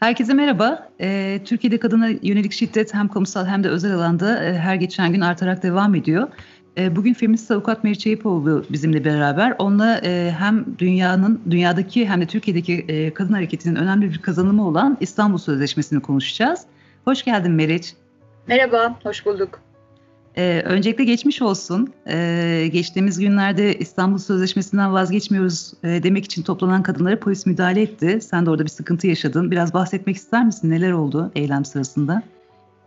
Herkese merhaba. Ee, Türkiye'de kadına yönelik şiddet hem kamusal hem de özel alanda e, her geçen gün artarak devam ediyor. E, bugün feminist avukat Meriç Eyüpoğlu bizimle beraber. Onunla e, hem dünyanın, dünyadaki hem de Türkiye'deki e, kadın hareketinin önemli bir kazanımı olan İstanbul Sözleşmesi'ni konuşacağız. Hoş geldin Meriç. Merhaba, hoş bulduk. Ee, öncelikle geçmiş olsun. Ee, geçtiğimiz günlerde İstanbul Sözleşmesi'nden vazgeçmiyoruz e, demek için toplanan kadınlara polis müdahale etti. Sen de orada bir sıkıntı yaşadın. Biraz bahsetmek ister misin? Neler oldu eylem sırasında?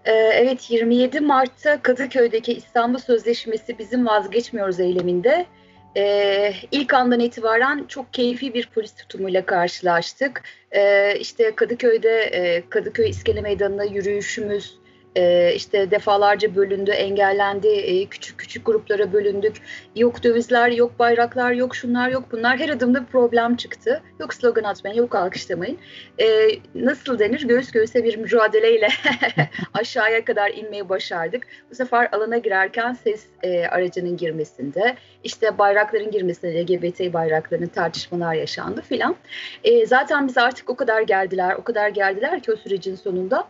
Ee, evet 27 Mart'ta Kadıköy'deki İstanbul Sözleşmesi bizim vazgeçmiyoruz eyleminde. Ee, ilk andan itibaren çok keyfi bir polis tutumuyla karşılaştık. Ee, işte Kadıköy'de e, Kadıköy İskele Meydanı'na yürüyüşümüz, e, işte defalarca bölündü, engellendi, e, küçük küçük gruplara bölündük. Yok dövizler, yok bayraklar, yok şunlar, yok bunlar. Her adımda problem çıktı. Yok slogan atmayın, yok alkışlamayın. E, nasıl denir? Göğüs göğüse bir mücadeleyle aşağıya kadar inmeyi başardık. Bu sefer alana girerken ses e, aracının girmesinde, işte bayrakların girmesinde, LGBT bayraklarının tartışmalar yaşandı filan. Zaten bizi artık o kadar geldiler, o kadar geldiler ki o sürecin sonunda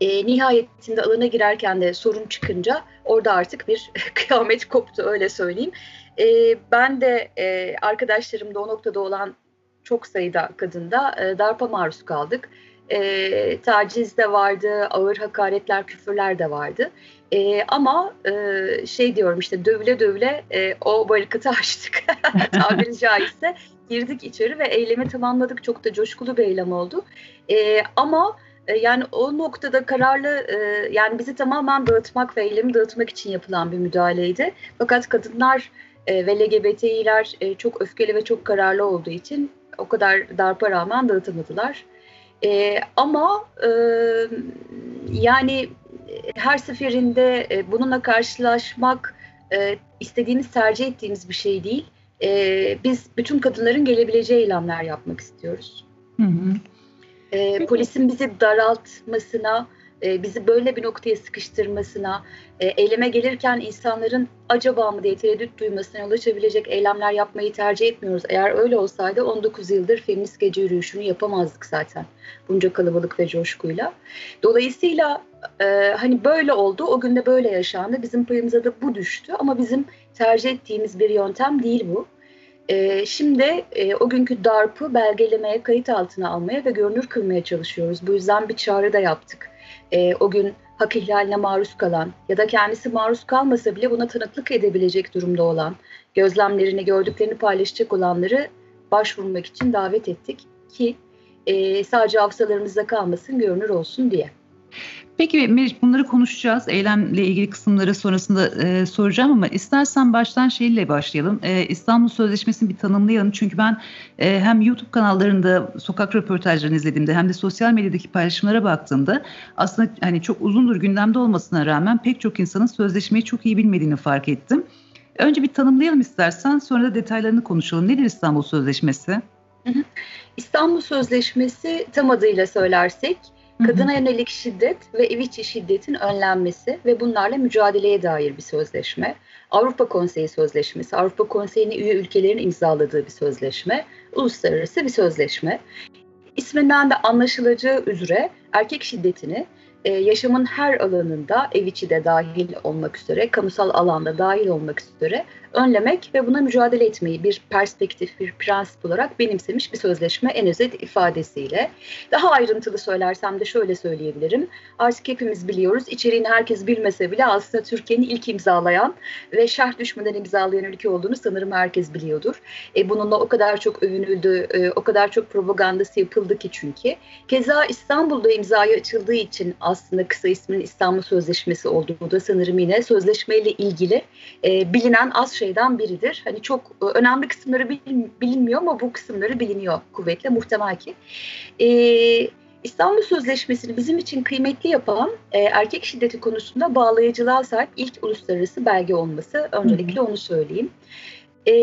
e, nihayetinde alana girerken de sorun çıkınca orada artık bir kıyamet koptu öyle söyleyeyim. E, ben de e, arkadaşlarım da o noktada olan çok sayıda kadında e, darpa maruz kaldık. E, taciz de vardı, ağır hakaretler, küfürler de vardı. E, ama e, şey diyorum işte dövüle dövüle e, o barikatı açtık tabiri caizse. Girdik içeri ve eylemi tamamladık. Çok da coşkulu bir eylem oldu. E, ama yani o noktada kararlı e, yani bizi tamamen dağıtmak ve eylemi dağıtmak için yapılan bir müdahaleydi. Fakat kadınlar e, ve LGBTİ'ler çok öfkeli ve çok kararlı olduğu için o kadar darpa rağmen dağıtamadılar. ama yani her seferinde bununla karşılaşmak istediğimiz, tercih ettiğimiz bir şey değil. biz bütün kadınların gelebileceği eylemler yapmak istiyoruz. Hı hı e, polisin bizi daraltmasına, e, bizi böyle bir noktaya sıkıştırmasına, e, eyleme gelirken insanların acaba mı diye tereddüt duymasına yol açabilecek eylemler yapmayı tercih etmiyoruz. Eğer öyle olsaydı 19 yıldır feminist gece yürüyüşünü yapamazdık zaten bunca kalabalık ve coşkuyla. Dolayısıyla e, hani böyle oldu, o günde böyle yaşandı. Bizim payımıza da bu düştü ama bizim tercih ettiğimiz bir yöntem değil bu. E, şimdi e, o günkü DARP'ı belgelemeye, kayıt altına almaya ve görünür kılmaya çalışıyoruz. Bu yüzden bir çağrı da yaptık. E, o gün hak ihlaline maruz kalan ya da kendisi maruz kalmasa bile buna tanıklık edebilecek durumda olan, gözlemlerini, gördüklerini paylaşacak olanları başvurmak için davet ettik ki e, sadece hafızalarımızda kalmasın, görünür olsun diye. Peki Meriç bunları konuşacağız. Eylemle ilgili kısımları sonrasında e, soracağım ama istersen baştan şeyle başlayalım. E, İstanbul Sözleşmesi'ni bir tanımlayalım. Çünkü ben e, hem YouTube kanallarında sokak röportajlarını izlediğimde hem de sosyal medyadaki paylaşımlara baktığımda aslında hani çok uzundur gündemde olmasına rağmen pek çok insanın sözleşmeyi çok iyi bilmediğini fark ettim. Önce bir tanımlayalım istersen sonra da detaylarını konuşalım. Nedir İstanbul Sözleşmesi? İstanbul Sözleşmesi tam adıyla söylersek kadına yönelik şiddet ve ev içi şiddetin önlenmesi ve bunlarla mücadeleye dair bir sözleşme. Avrupa Konseyi Sözleşmesi, Avrupa Konseyi'nin üye ülkelerin imzaladığı bir sözleşme, uluslararası bir sözleşme. İsminden de anlaşılacağı üzere erkek şiddetini e, yaşamın her alanında ev içi de dahil olmak üzere, kamusal alanda dahil olmak üzere önlemek ve buna mücadele etmeyi bir perspektif, bir prensip olarak benimsemiş bir sözleşme en özet ifadesiyle. Daha ayrıntılı söylersem de şöyle söyleyebilirim. Artık hepimiz biliyoruz. İçeriğini herkes bilmese bile aslında Türkiye'nin ilk imzalayan ve şerh düşmeden imzalayan ülke olduğunu sanırım herkes biliyordur. E, bununla o kadar çok övünüldü, e, o kadar çok propagandası yapıldı ki çünkü. Keza İstanbul'da imzaya açıldığı için aslında kısa isminin İstanbul Sözleşmesi olduğu da sanırım yine sözleşmeyle ilgili e, bilinen az şey şeyden biridir. Hani çok e, önemli kısımları bilinmiyor ama bu kısımları biliniyor kuvvetle muhtemel ki. Ee, İstanbul Sözleşmesi'ni bizim için kıymetli yapan e, erkek şiddeti konusunda bağlayıcılığa sahip ilk uluslararası belge olması. Öncelikle onu söyleyeyim. E,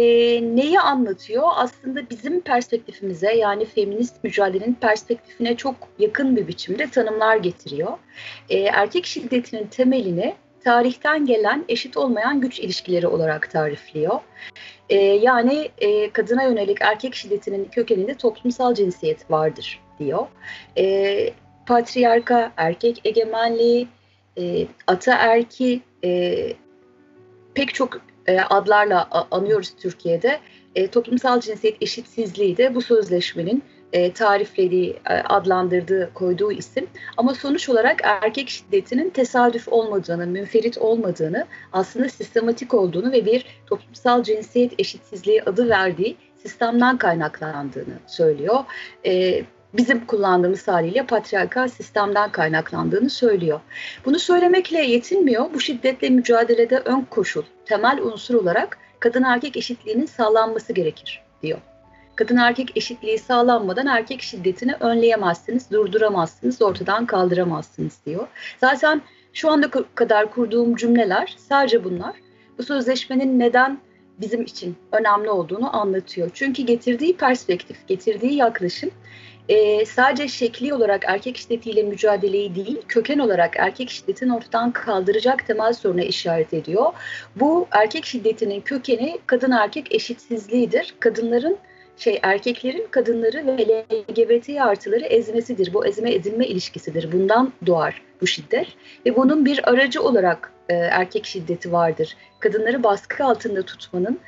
neyi anlatıyor? Aslında bizim perspektifimize yani feminist mücadelenin perspektifine çok yakın bir biçimde tanımlar getiriyor. E, erkek şiddetinin temelini tarihten gelen eşit olmayan güç ilişkileri olarak tarifliyor. E, yani e, kadına yönelik erkek şiddetinin kökeninde toplumsal cinsiyet vardır diyor. E, patriarka, erkek egemenliği, e, ataerki e, pek çok e, adlarla anıyoruz Türkiye'de. E, toplumsal cinsiyet eşitsizliği de bu sözleşmenin e, tariflediği, e, adlandırdığı, koyduğu isim. Ama sonuç olarak erkek şiddetinin tesadüf olmadığını, münferit olmadığını, aslında sistematik olduğunu ve bir toplumsal cinsiyet eşitsizliği adı verdiği sistemden kaynaklandığını söylüyor. E, bizim kullandığımız haliyle patriarkal sistemden kaynaklandığını söylüyor. Bunu söylemekle yetinmiyor. Bu şiddetle mücadelede ön koşul, temel unsur olarak kadın erkek eşitliğinin sağlanması gerekir diyor. Kadın erkek eşitliği sağlanmadan erkek şiddetini önleyemezsiniz, durduramazsınız, ortadan kaldıramazsınız diyor. Zaten şu anda kadar kurduğum cümleler sadece bunlar. Bu sözleşmenin neden bizim için önemli olduğunu anlatıyor. Çünkü getirdiği perspektif, getirdiği yaklaşım e, sadece şekli olarak erkek şiddetiyle mücadeleyi değil, köken olarak erkek şiddetin ortadan kaldıracak temel soruna işaret ediyor. Bu erkek şiddetinin kökeni kadın erkek eşitsizliğidir. Kadınların şey erkeklerin kadınları ve LGBT artıları ezmesidir. Bu ezme edilme ilişkisidir. Bundan doğar bu şiddet ve bunun bir aracı olarak e, erkek şiddeti vardır. Kadınları baskı altında tutmanın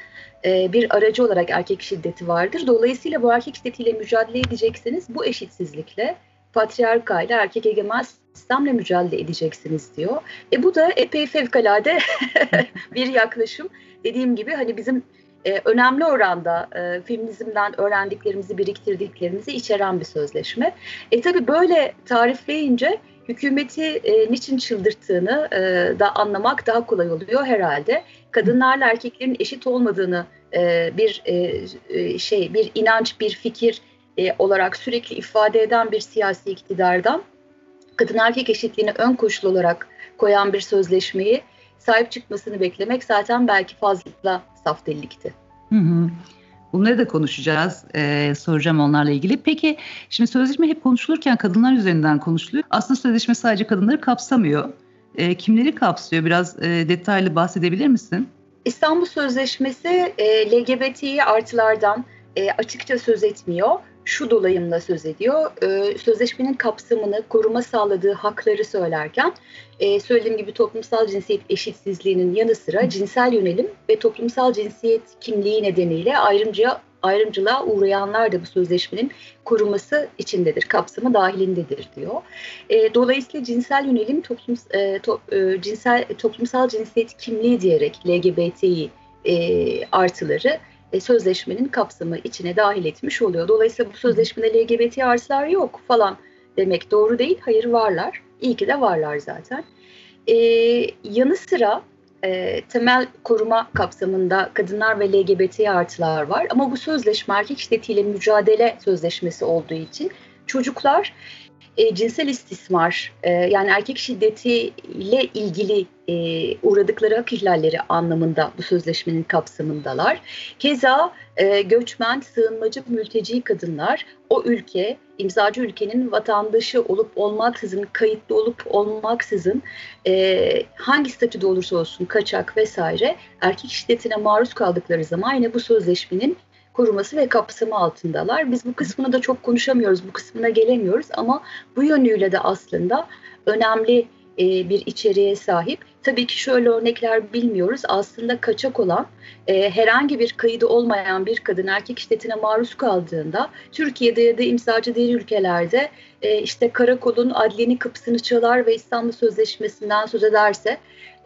e, bir aracı olarak erkek şiddeti vardır. Dolayısıyla bu erkek şiddetiyle mücadele edeceksiniz. Bu eşitsizlikle patriarkayla erkek egemen sistemle mücadele edeceksiniz diyor. E bu da epey fevkalade bir yaklaşım. Dediğim gibi hani bizim e, önemli oranda e, feminizmden öğrendiklerimizi, biriktirdiklerimizi içeren bir sözleşme. E tabi böyle tarifleyince hükümeti e, niçin çıldırttığını e, da anlamak daha kolay oluyor herhalde. Kadınlarla erkeklerin eşit olmadığını e, bir e, e, şey, bir inanç, bir fikir e, olarak sürekli ifade eden bir siyasi iktidardan kadın erkek eşitliğini ön koşul olarak koyan bir sözleşmeyi sahip çıkmasını beklemek zaten belki fazla saf delilikti. Hı hı. Bunları da konuşacağız, ee, soracağım onlarla ilgili. Peki şimdi sözleşme hep konuşulurken kadınlar üzerinden konuşuluyor. Aslında sözleşme sadece kadınları kapsamıyor. E, kimleri kapsıyor? Biraz e, detaylı bahsedebilir misin? İstanbul Sözleşmesi e, LGBTİ artılardan e, açıkça söz etmiyor şu dolayımla söz ediyor. E, sözleşmenin kapsamını, koruma sağladığı hakları söylerken e, söylediğim gibi toplumsal cinsiyet eşitsizliğinin yanı sıra cinsel yönelim ve toplumsal cinsiyet kimliği nedeniyle ayrımcıya ayrımcılığa uğrayanlar da bu sözleşmenin koruması içindedir, kapsamı dahilindedir diyor. E, dolayısıyla cinsel yönelim toplum, e, to, e, cinsel toplumsal cinsiyet kimliği diyerek LGBTİ e, artıları e, sözleşmenin kapsamı içine dahil etmiş oluyor. Dolayısıyla bu sözleşmede LGBT artılar yok falan demek doğru değil. Hayır varlar. İyi ki de varlar zaten. Ee, yanı sıra e, temel koruma kapsamında kadınlar ve LGBT artılar var. Ama bu sözleşme erkek şiddetiyle mücadele sözleşmesi olduğu için çocuklar e, cinsel istismar e, yani erkek şiddetiyle ilgili e, uğradıkları hak ihlalleri anlamında bu sözleşmenin kapsamındalar. Keza e, göçmen, sığınmacı, mülteci kadınlar o ülke, imzacı ülkenin vatandaşı olup olmaksızın, kayıtlı olup olmaksızın e, hangi statüde olursa olsun kaçak vesaire erkek şiddetine maruz kaldıkları zaman yine bu sözleşmenin koruması ve kapsamı altındalar. Biz bu kısmını da çok konuşamıyoruz, bu kısmına gelemiyoruz ama bu yönüyle de aslında önemli e, bir içeriğe sahip. Tabii ki şöyle örnekler bilmiyoruz. Aslında kaçak olan e, herhangi bir kaydı olmayan bir kadın erkek şiddetine maruz kaldığında Türkiye'de ya da imzacı diğer ülkelerde e, işte karakolun adliyenin kapısını çalar ve İstanbul Sözleşmesi'nden söz ederse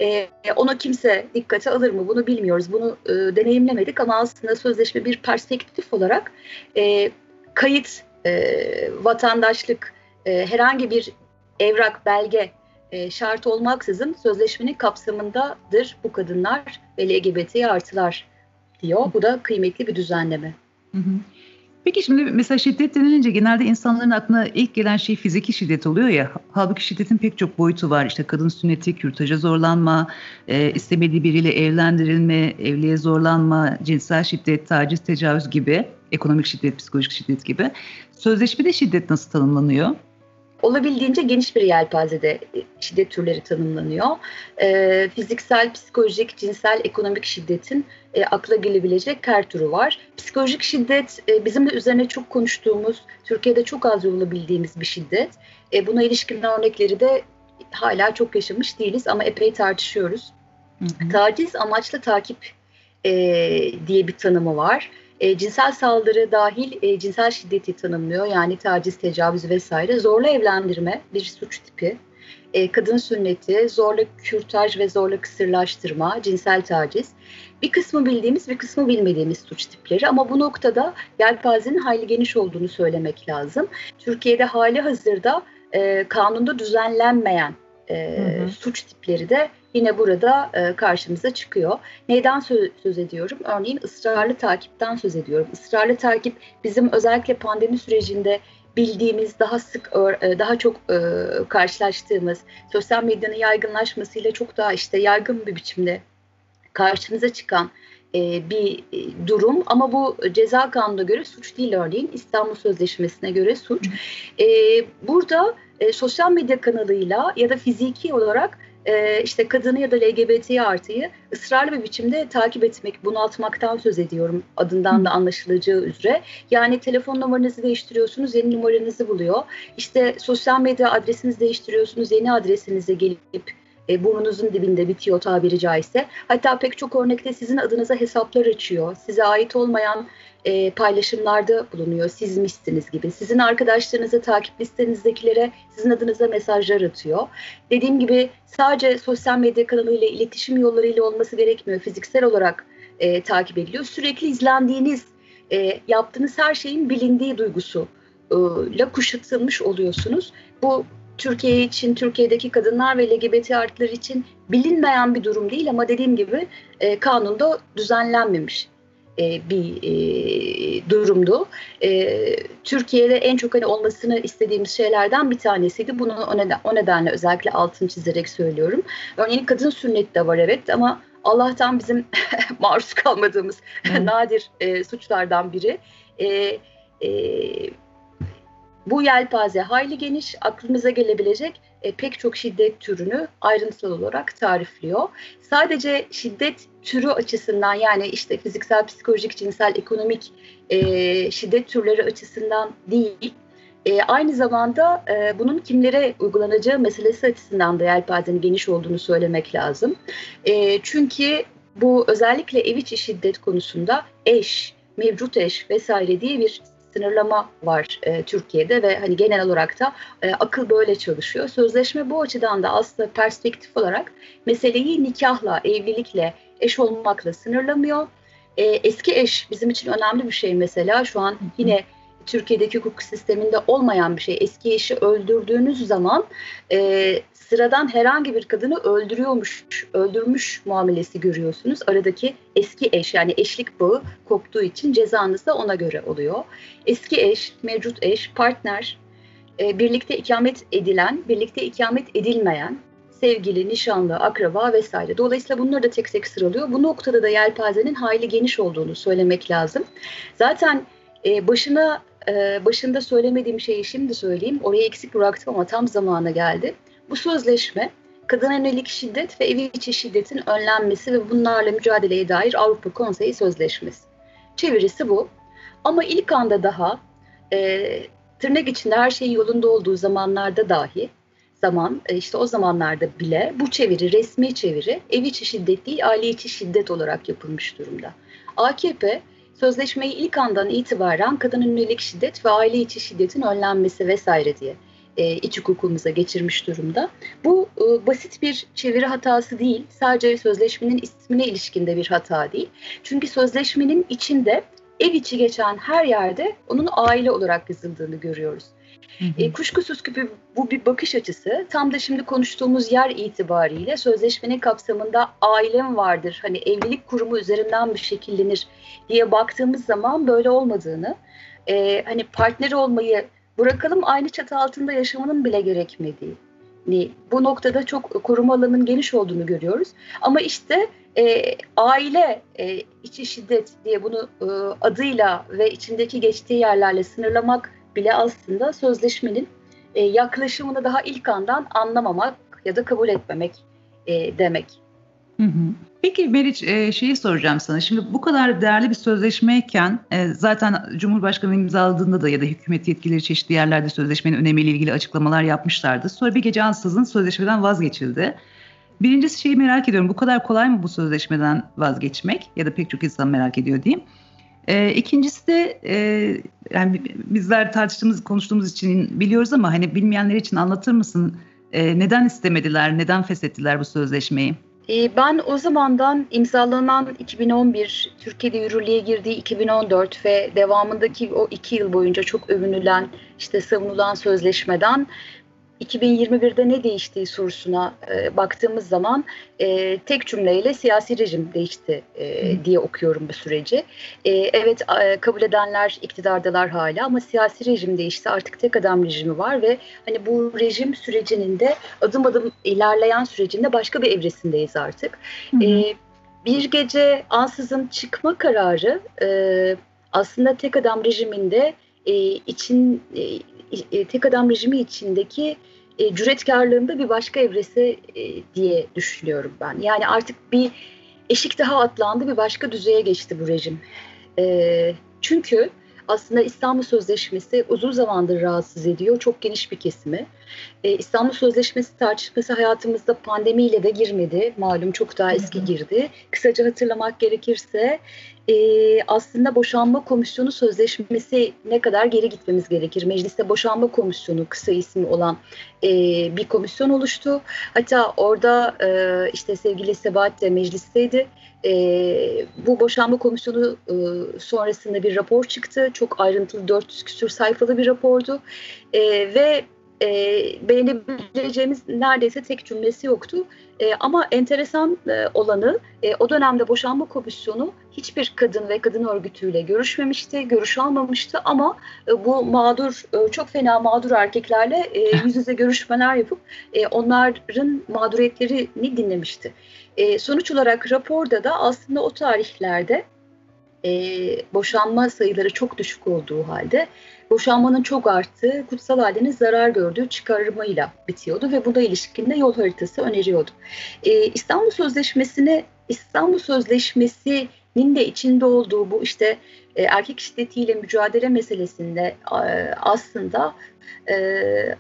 e, ona kimse dikkate alır mı bunu bilmiyoruz. Bunu e, deneyimlemedik ama aslında sözleşme bir perspektif olarak e, kayıt, e, vatandaşlık, e, herhangi bir evrak, belge e, şart olmaksızın sözleşmenin kapsamındadır bu kadınlar ve LGBT artılar diyor. Bu da kıymetli bir düzenleme. Peki şimdi mesela şiddet denilince genelde insanların aklına ilk gelen şey fiziki şiddet oluyor ya. Halbuki şiddetin pek çok boyutu var. İşte kadın sünneti, kürtaja zorlanma, e, istemediği biriyle evlendirilme, evliliğe zorlanma, cinsel şiddet, taciz, tecavüz gibi, ekonomik şiddet, psikolojik şiddet gibi. Sözleşmede şiddet nasıl tanımlanıyor? Olabildiğince geniş bir yelpazede e, şiddet türleri tanımlanıyor. E, fiziksel, psikolojik, cinsel, ekonomik şiddetin e, akla gelebilecek her türü var. Psikolojik şiddet e, bizim de üzerine çok konuştuğumuz, Türkiye'de çok az bulabildiğimiz bir şiddet. E, buna ilişkin örnekleri de hala çok yaşamış değiliz ama epey tartışıyoruz. Hı hı. Taciz amaçlı takip e, diye bir tanımı var. E, cinsel saldırı dahil e, cinsel şiddeti tanımlıyor. Yani taciz, tecavüz vesaire. Zorla evlendirme bir suç tipi. E, kadın sünneti, zorla kürtaj ve zorla kısırlaştırma, cinsel taciz. Bir kısmı bildiğimiz, bir kısmı bilmediğimiz suç tipleri. Ama bu noktada yelpazenin hayli geniş olduğunu söylemek lazım. Türkiye'de hali hazırda e, kanunda düzenlenmeyen e, hı hı. suç tipleri de yine burada e, karşımıza çıkıyor. Neyden söz, söz ediyorum? Örneğin ısrarlı takipten söz ediyorum. Israrlı takip bizim özellikle pandemi sürecinde bildiğimiz, daha sık, e, daha çok e, karşılaştığımız, sosyal medyanın yaygınlaşmasıyla çok daha işte yaygın bir biçimde karşımıza çıkan e, bir durum ama bu ceza kanuna göre suç değil örneğin İstanbul Sözleşmesi'ne göre suç. Burada sosyal medya kanalıyla ya da fiziki olarak e, işte kadını ya da LGBT artıyı ısrarlı bir biçimde takip etmek, bunaltmaktan söz ediyorum adından da anlaşılacağı üzere. Yani telefon numaranızı değiştiriyorsunuz, yeni numaranızı buluyor. İşte sosyal medya adresinizi değiştiriyorsunuz, yeni adresinize gelip e, burnunuzun dibinde bitiyor tabiri caizse. Hatta pek çok örnekte sizin adınıza hesaplar açıyor. Size ait olmayan e, paylaşımlarda bulunuyor. Sizmişsiniz gibi. Sizin arkadaşlarınıza, takip listenizdekilere sizin adınıza mesajlar atıyor. Dediğim gibi sadece sosyal medya kanalıyla, iletişim yollarıyla olması gerekmiyor. Fiziksel olarak e, takip ediliyor. Sürekli izlendiğiniz, e, yaptığınız her şeyin bilindiği duygusu ile kuşatılmış oluyorsunuz. Bu Türkiye için, Türkiye'deki kadınlar ve LGBT artılar için bilinmeyen bir durum değil ama dediğim gibi e, kanunda düzenlenmemiş e, bir e, durumdu. E, Türkiye'de en çok hani olmasını istediğimiz şeylerden bir tanesiydi. Bunu o, neden, o nedenle özellikle altını çizerek söylüyorum. Örneğin kadın sünnet de var evet ama Allah'tan bizim maruz kalmadığımız nadir e, suçlardan biri. E, e, bu yelpaze hayli geniş, aklımıza gelebilecek e, pek çok şiddet türünü ayrıntılı olarak tarifliyor. Sadece şiddet türü açısından yani işte fiziksel, psikolojik, cinsel, ekonomik e, şiddet türleri açısından değil, e, aynı zamanda e, bunun kimlere uygulanacağı meselesi açısından da yelpazenin geniş olduğunu söylemek lazım. E, çünkü bu özellikle ev içi şiddet konusunda eş, mevcut eş vesaire diye bir sınırlama var e, Türkiye'de ve hani genel olarak da e, akıl böyle çalışıyor. Sözleşme bu açıdan da aslında perspektif olarak meseleyi nikahla, evlilikle, eş olmakla sınırlamıyor. E, eski eş bizim için önemli bir şey mesela şu an yine Türkiye'deki hukuk sisteminde olmayan bir şey. Eski eşi öldürdüğünüz zaman e, sıradan herhangi bir kadını öldürüyormuş, öldürmüş muamelesi görüyorsunuz. Aradaki eski eş yani eşlik bağı koptuğu için cezanız da ona göre oluyor. Eski eş, mevcut eş, partner, e, birlikte ikamet edilen, birlikte ikamet edilmeyen, sevgili, nişanlı, akraba vesaire. Dolayısıyla bunları da tek tek sıralıyor. Bu noktada da yelpazenin hayli geniş olduğunu söylemek lazım. Zaten e, başına e, başında söylemediğim şeyi şimdi söyleyeyim. Oraya eksik bıraktım ama tam zamana geldi. Bu sözleşme kadına yönelik şiddet ve ev içi şiddetin önlenmesi ve bunlarla mücadeleye dair Avrupa Konseyi Sözleşmesi. Çevirisi bu. Ama ilk anda daha e, tırnak içinde her şey yolunda olduğu zamanlarda dahi zaman e, işte o zamanlarda bile bu çeviri resmi çeviri ev içi şiddet değil aile içi şiddet olarak yapılmış durumda. AKP sözleşmeyi ilk andan itibaren kadın yönelik şiddet ve aile içi şiddetin önlenmesi vesaire diye e, iç hukukumuza geçirmiş durumda. Bu e, basit bir çeviri hatası değil, sadece sözleşmenin ismine ilişkinde bir hata değil. Çünkü sözleşmenin içinde ev içi geçen her yerde onun aile olarak yazıldığını görüyoruz. Hı hı. E, kuşkusuz ki bu bir bakış açısı. Tam da şimdi konuştuğumuz yer itibariyle sözleşmenin kapsamında ailem vardır. Hani evlilik kurumu üzerinden bir şekillenir diye baktığımız zaman böyle olmadığını, e, hani partner olmayı bırakalım aynı çatı altında yaşamanın bile gerekmediği. Bu noktada çok koruma alanının geniş olduğunu görüyoruz. Ama işte e, aile e, içi şiddet diye bunu e, adıyla ve içindeki geçtiği yerlerle sınırlamak bile aslında sözleşmenin e, yaklaşımını daha ilk andan anlamamak ya da kabul etmemek e, demek. Peki Meriç e, şeyi soracağım sana. Şimdi bu kadar değerli bir sözleşmeyken e, zaten Cumhurbaşkanı imzaladığında da ya da hükümet yetkilileri çeşitli yerlerde sözleşmenin önemiyle ilgili açıklamalar yapmışlardı. Sonra bir gece ansızın sözleşmeden vazgeçildi. Birincisi şeyi merak ediyorum. Bu kadar kolay mı bu sözleşmeden vazgeçmek? Ya da pek çok insan merak ediyor diyeyim. E, ikincisi de e, yani bizler tartıştığımız, konuştuğumuz için biliyoruz ama hani bilmeyenler için anlatır mısın? E, neden istemediler, neden feshettiler bu sözleşmeyi? E, ben o zamandan imzalanan 2011, Türkiye'de yürürlüğe girdiği 2014 ve devamındaki o iki yıl boyunca çok övünülen, işte savunulan sözleşmeden 2021'de ne değiştiği sorusuna e, baktığımız zaman e, tek cümleyle siyasi rejim değişti e, diye okuyorum bu süreci. E, evet e, kabul edenler iktidardalar hala ama siyasi rejim değişti. Artık tek adam rejimi var ve hani bu rejim sürecinin de adım adım ilerleyen sürecinde başka bir evresindeyiz artık. E, bir gece ansızın çıkma kararı e, aslında tek adam rejiminde e, için e, e, tek adam rejimi içindeki e, cüretkarlığında bir başka evresi e, diye düşünüyorum ben. Yani artık bir eşik daha atlandı, bir başka düzeye geçti bu rejim. E, çünkü aslında İstanbul Sözleşmesi uzun zamandır rahatsız ediyor. Çok geniş bir kesimi. Ee, İstanbul Sözleşmesi tartışması hayatımızda pandemiyle de girmedi. Malum çok daha eski girdi. Kısaca hatırlamak gerekirse e, aslında boşanma komisyonu sözleşmesi ne kadar geri gitmemiz gerekir. Mecliste boşanma komisyonu kısa ismi olan e, bir komisyon oluştu. Hatta orada e, işte sevgili Sebahat de meclisteydi. E, bu boşanma komisyonu e, sonrasında bir rapor çıktı. Çok ayrıntılı 400 küsur sayfalı bir rapordu. E, ve e, beğenebileceğimiz neredeyse tek cümlesi yoktu. E, ama enteresan e, olanı e, o dönemde boşanma komisyonu hiçbir kadın ve kadın örgütüyle görüşmemişti, görüş almamıştı ama e, bu mağdur, e, çok fena mağdur erkeklerle e, yüz yüze görüşmeler yapıp e, onların mağduriyetlerini dinlemişti. E, sonuç olarak raporda da aslında o tarihlerde e, boşanma sayıları çok düşük olduğu halde boşanmanın çok arttığı, kutsal ailenin zarar gördüğü çıkarmayla bitiyordu ve buna ilişkin de yol haritası öneriyordu. E, İstanbul Sözleşmesi'ne İstanbul Sözleşmesi'nin de içinde olduğu bu işte e, erkek şiddetiyle mücadele meselesinde e, aslında e,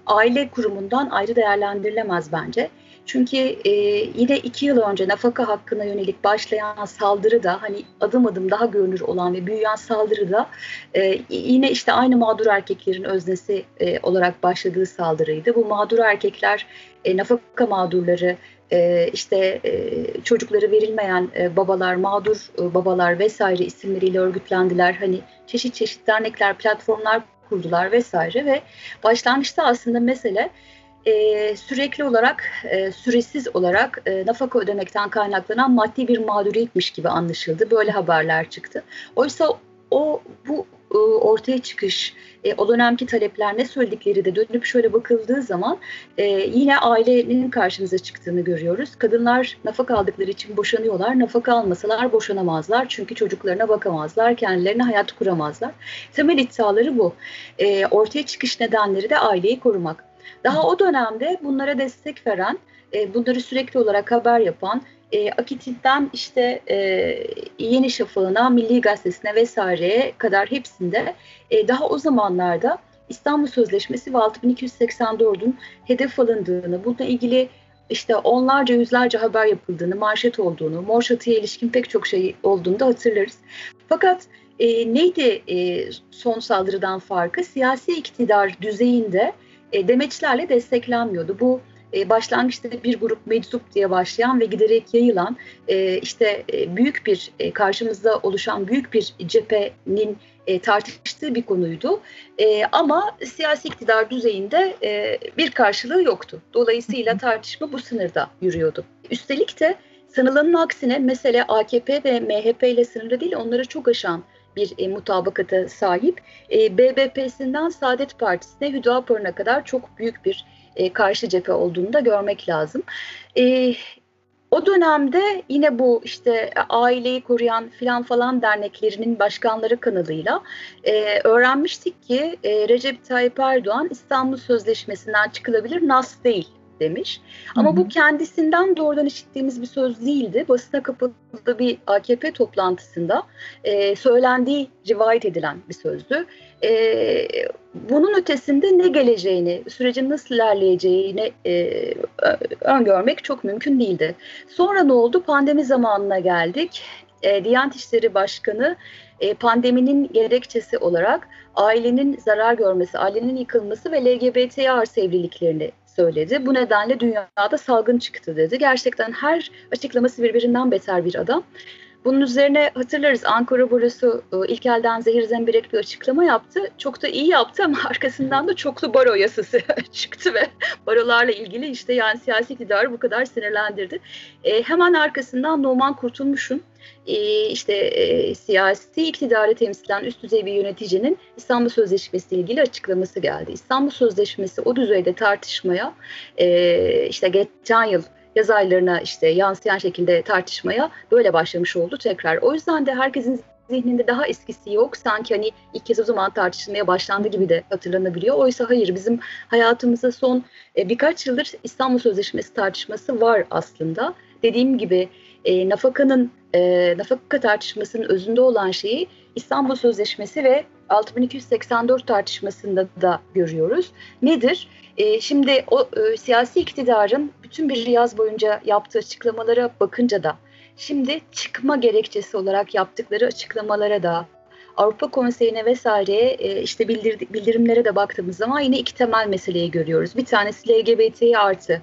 aile kurumundan ayrı değerlendirilemez bence. Çünkü e, yine iki yıl önce nafaka hakkına yönelik başlayan saldırı da hani adım adım daha görünür olan ve büyüyen saldırı da e, yine işte aynı mağdur erkeklerin öznesi e, olarak başladığı saldırıydı. Bu mağdur erkekler e, nafaka mağdurları e, işte e, çocukları verilmeyen e, babalar, mağdur e, babalar vesaire isimleriyle örgütlendiler. Hani çeşit çeşit dernekler, platformlar kurdular vesaire ve başlangıçta aslında mesele e, sürekli olarak, e, süresiz olarak e, nafaka ödemekten kaynaklanan maddi bir mağduriyetmiş gibi anlaşıldı. Böyle haberler çıktı. Oysa o bu e, ortaya çıkış, e, o dönemki talepler ne söyledikleri de dönüp şöyle bakıldığı zaman e, yine ailenin karşımıza çıktığını görüyoruz. Kadınlar nafaka aldıkları için boşanıyorlar. Nafaka almasalar boşanamazlar. Çünkü çocuklarına bakamazlar, kendilerine hayat kuramazlar. Temel iddiaları bu. E, ortaya çıkış nedenleri de aileyi korumak. Daha o dönemde bunlara destek veren, e, bunları sürekli olarak haber yapan, e, Akit'ten işte e, Yeni Şafağı'na, Milli Gazetesi'ne vesaireye kadar hepsinde e, daha o zamanlarda İstanbul Sözleşmesi ve 6284'ün hedef alındığını, bununla ilgili işte onlarca yüzlerce haber yapıldığını, manşet olduğunu, Morşatı'ya ilişkin pek çok şey olduğunu da hatırlarız. Fakat e, neydi e, son saldırıdan farkı? Siyasi iktidar düzeyinde e, demeçlerle desteklenmiyordu. Bu e, başlangıçta bir grup meczup diye başlayan ve giderek yayılan e, işte e, büyük bir e, karşımızda oluşan büyük bir cephenin e, tartıştığı bir konuydu. E, ama siyasi iktidar düzeyinde e, bir karşılığı yoktu. Dolayısıyla tartışma bu sınırda yürüyordu. Üstelik de sanılanın aksine mesele AKP ve MHP ile sınırlı değil onları çok aşan bir e, mutabakata sahip. E, BBP'sinden Saadet Partisi'ne Hüdapar'ına kadar çok büyük bir e, karşı cephe olduğunu da görmek lazım. E, o dönemde yine bu işte aileyi koruyan filan falan derneklerinin başkanları kanalıyla e, öğrenmiştik ki e, Recep Tayyip Erdoğan İstanbul Sözleşmesi'nden çıkılabilir nas değil demiş. Ama bu kendisinden doğrudan işittiğimiz bir söz değildi. Basına kapalı bir AKP toplantısında e, söylendiği rivayet edilen bir sözdü. E, bunun ötesinde ne geleceğini, sürecin nasıl ilerleyeceğini e, öngörmek çok mümkün değildi. Sonra ne oldu? Pandemi zamanına geldik. E, Diyanet İşleri Başkanı e, pandeminin gerekçesi olarak ailenin zarar görmesi, ailenin yıkılması ve LGBT artı evliliklerini söyledi. Bu nedenle dünyada salgın çıktı dedi. Gerçekten her açıklaması birbirinden beter bir adam. Bunun üzerine hatırlarız Ankara Barosu e, ilk elden zehir zemberek bir açıklama yaptı. Çok da iyi yaptı ama arkasından da çoklu baro yasası çıktı ve barolarla ilgili işte yani siyasi iktidarı bu kadar sinirlendirdi. E, hemen arkasından Numan Kurtulmuş'un e, işte e, siyasi iktidarı temsilen üst düzey bir yöneticinin İstanbul Sözleşmesi ile ilgili açıklaması geldi. İstanbul Sözleşmesi o düzeyde tartışmaya e, işte geçen yıl yaz aylarına işte yansıyan şekilde tartışmaya böyle başlamış oldu tekrar. O yüzden de herkesin zihninde daha eskisi yok. Sanki hani ilk kez o zaman tartışılmaya başlandı gibi de hatırlanabiliyor. Oysa hayır bizim hayatımızda son e, birkaç yıldır İstanbul Sözleşmesi tartışması var aslında. Dediğim gibi e, nafakanın e, nafaka tartışmasının özünde olan şeyi İstanbul Sözleşmesi ve 6284 tartışmasında da görüyoruz. Nedir? E, şimdi o e, siyasi iktidarın bütün bir yaz boyunca yaptığı açıklamalara bakınca da şimdi çıkma gerekçesi olarak yaptıkları açıklamalara da Avrupa Konseyi'ne vesaire e, işte bildir, bildirimlere de baktığımız zaman yine iki temel meseleyi görüyoruz. Bir tanesi LGBT artı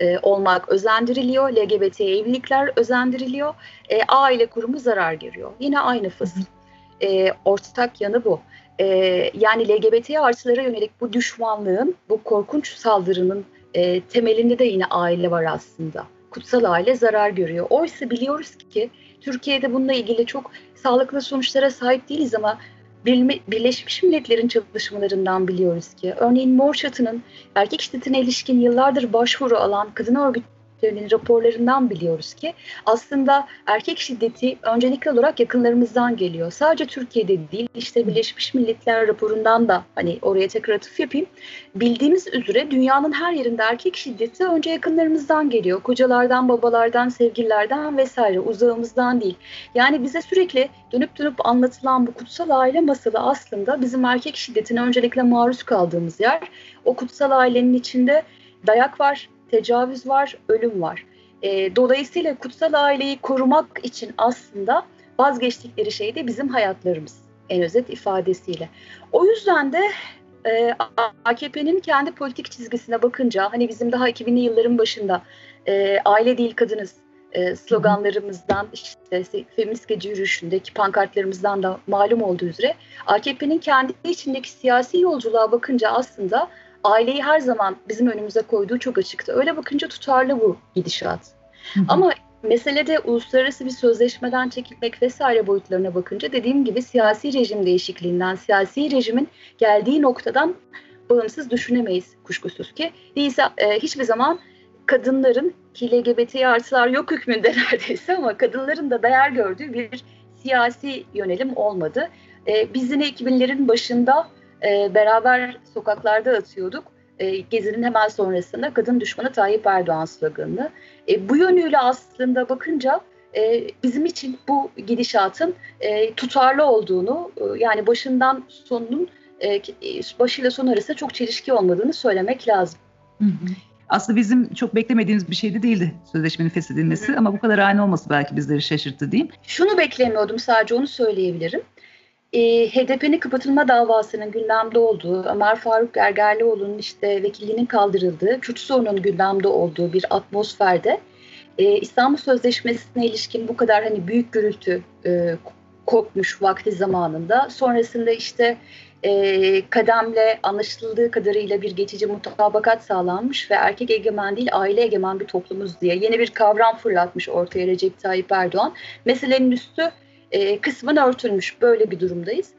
e, olmak özendiriliyor. LGBT evlilikler özendiriliyor. E, aile kurumu zarar görüyor. Yine aynı fısıl. E, ortak yanı bu. E, yani LGBT artılara yönelik bu düşmanlığın, bu korkunç saldırının e, temelinde de yine aile var aslında. Kutsal aile zarar görüyor. Oysa biliyoruz ki Türkiye'de bununla ilgili çok sağlıklı sonuçlara sahip değiliz ama Birleşmiş Milletler'in çalışmalarından biliyoruz ki örneğin Mor Çatı'nın erkek şiddetine ilişkin yıllardır başvuru alan kadın örgüt örgütlerinin raporlarından biliyoruz ki aslında erkek şiddeti öncelikli olarak yakınlarımızdan geliyor. Sadece Türkiye'de değil işte Birleşmiş Milletler raporundan da hani oraya tekrar atıf yapayım. Bildiğimiz üzere dünyanın her yerinde erkek şiddeti önce yakınlarımızdan geliyor. Kocalardan, babalardan, sevgililerden vesaire uzağımızdan değil. Yani bize sürekli dönüp dönüp anlatılan bu kutsal aile masalı aslında bizim erkek şiddetine öncelikle maruz kaldığımız yer. O kutsal ailenin içinde dayak var, tecavüz var, ölüm var. E, dolayısıyla kutsal aileyi korumak için aslında vazgeçtikleri şey de bizim hayatlarımız en özet ifadesiyle. O yüzden de e, AKP'nin kendi politik çizgisine bakınca hani bizim daha 2000'li yılların başında e, aile değil kadınız e, sloganlarımızdan işte feminist gece yürüyüşündeki pankartlarımızdan da malum olduğu üzere AKP'nin kendi içindeki siyasi yolculuğa bakınca aslında aileyi her zaman bizim önümüze koyduğu çok açıktı. Öyle bakınca tutarlı bu gidişat. Hı hı. Ama meselede uluslararası bir sözleşmeden çekilmek vesaire boyutlarına bakınca dediğim gibi siyasi rejim değişikliğinden, siyasi rejimin geldiği noktadan bağımsız düşünemeyiz kuşkusuz ki. Değilse e, hiçbir zaman kadınların ki LGBT artılar yok hükmünde neredeyse ama kadınların da değer gördüğü bir siyasi yönelim olmadı. E, biz yine 2000'lerin başında e, beraber sokaklarda atıyorduk. E, gezinin hemen sonrasında kadın düşmanı Tayyip Erdoğan sloganını. E, bu yönüyle aslında bakınca e, bizim için bu gidişatın e, tutarlı olduğunu e, yani başından sonunun e, başıyla son arasında çok çelişki olmadığını söylemek lazım. Hı hı. Aslında bizim çok beklemediğimiz bir şeydi değildi sözleşmenin feshedilmesi hı. ama bu kadar aynı olması belki bizleri şaşırttı diyeyim. Şunu beklemiyordum sadece onu söyleyebilirim e, HDP'nin kapatılma davasının gündemde olduğu, Ömer Faruk Gergerlioğlu'nun işte vekilliğinin kaldırıldığı, Kürt sorununun gündemde olduğu bir atmosferde e, İstanbul Sözleşmesi'ne ilişkin bu kadar hani büyük gürültü e, kopmuş vakti zamanında. Sonrasında işte e, kademle anlaşıldığı kadarıyla bir geçici mutabakat sağlanmış ve erkek egemen değil aile egemen bir toplumuz diye yeni bir kavram fırlatmış ortaya Recep Tayyip Erdoğan. Meselenin üstü e, kısmen örtülmüş. Böyle bir durumdayız.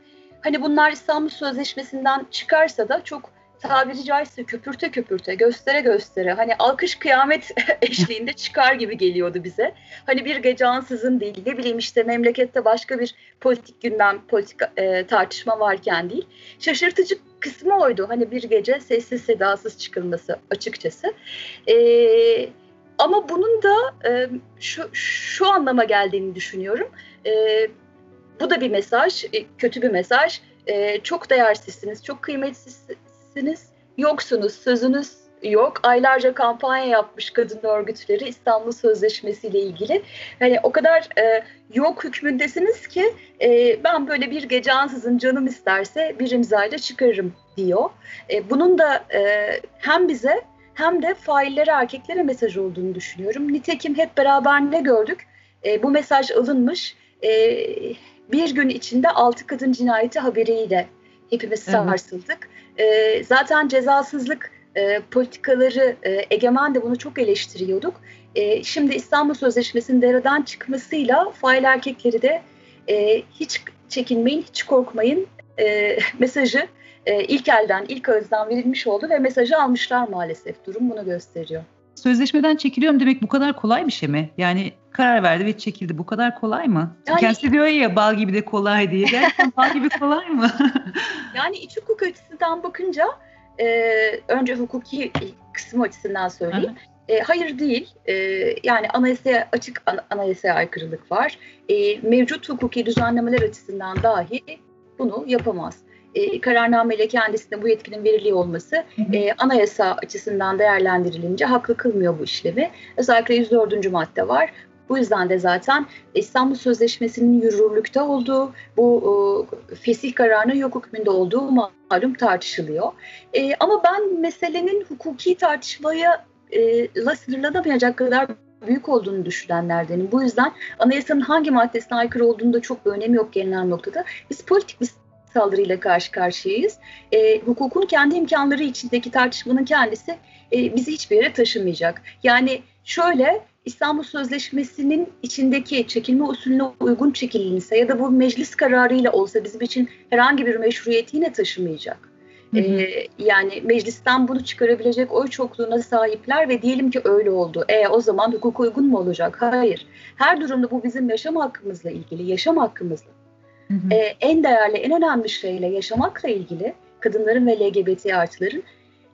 Hani bunlar İstanbul Sözleşmesi'nden çıkarsa da çok tabiri caizse köpürte köpürte, göstere göstere hani alkış kıyamet eşliğinde çıkar gibi geliyordu bize. Hani bir gece ansızın değil, ne bileyim işte memlekette başka bir politik gündem, politik e, tartışma varken değil. Şaşırtıcı kısmı oydu. Hani bir gece sessiz sedasız çıkılması açıkçası. Eee ama bunun da e, şu, şu anlama geldiğini düşünüyorum. E, bu da bir mesaj, e, kötü bir mesaj. E, çok değersizsiniz, çok kıymetsizsiniz, yoksunuz, sözünüz yok. Aylarca kampanya yapmış kadın örgütleri İstanbul Sözleşmesi ile ilgili. Hani o kadar e, yok hükmündesiniz ki e, ben böyle bir gece ansızın canım isterse bir imzayla çıkarırım diyor. E, bunun da e, hem bize hem de faillere erkeklere mesaj olduğunu düşünüyorum. Nitekim hep beraber ne gördük? E, bu mesaj alınmış. E, bir gün içinde altı kadın cinayeti haberiyle hepimiz sarsıldık. Evet. E, zaten cezasızlık e, politikaları e, Egemen de bunu çok eleştiriyorduk. E, şimdi İstanbul Sözleşmesi'nin dereden çıkmasıyla fail erkekleri de e, hiç çekinmeyin, hiç korkmayın e, mesajı e, ilk elden, ilk ağızdan verilmiş oldu ve mesajı almışlar maalesef. Durum bunu gösteriyor. Sözleşmeden çekiliyorum demek bu kadar kolay bir şey mi? Yani karar verdi ve çekildi. Bu kadar kolay mı? Yani, Kendisi diyor ya bal gibi de kolay diye. Gerçekten bal gibi kolay mı? yani iç hukuk açısından bakınca e, önce hukuki kısmı açısından söyleyeyim. E, hayır değil. E, yani anayasaya açık an, anayasaya aykırılık var. E, mevcut hukuki düzenlemeler açısından dahi bunu yapamaz e, kararnameyle kendisine bu yetkinin veriliği olması e, anayasa açısından değerlendirilince haklı kılmıyor bu işlemi. Özellikle 104. madde var. Bu yüzden de zaten İstanbul Sözleşmesi'nin yürürlükte olduğu, bu e, fesih kararının yok hükmünde olduğu malum tartışılıyor. E, ama ben meselenin hukuki tartışmaya e, la sınırlanamayacak kadar büyük olduğunu düşünenlerdenim. Bu yüzden anayasanın hangi maddesine aykırı olduğunu da çok bir önemi yok gelinen noktada. Biz politik bir saldırıyla karşı karşıyayız. E, hukukun kendi imkanları içindeki tartışmanın kendisi e, bizi hiçbir yere taşımayacak. Yani şöyle İstanbul Sözleşmesi'nin içindeki çekilme usulüne uygun çekilirse ya da bu meclis kararıyla olsa bizim için herhangi bir meşruiyeti yine taşımayacak. Hı hı. Ee, yani meclisten bunu çıkarabilecek oy çokluğuna sahipler ve diyelim ki öyle oldu. E o zaman hukuk uygun mu olacak? Hayır. Her durumda bu bizim yaşam hakkımızla ilgili, yaşam hakkımızla Hı hı. E, en değerli, en önemli şeyle yaşamakla ilgili kadınların ve LGBT artıların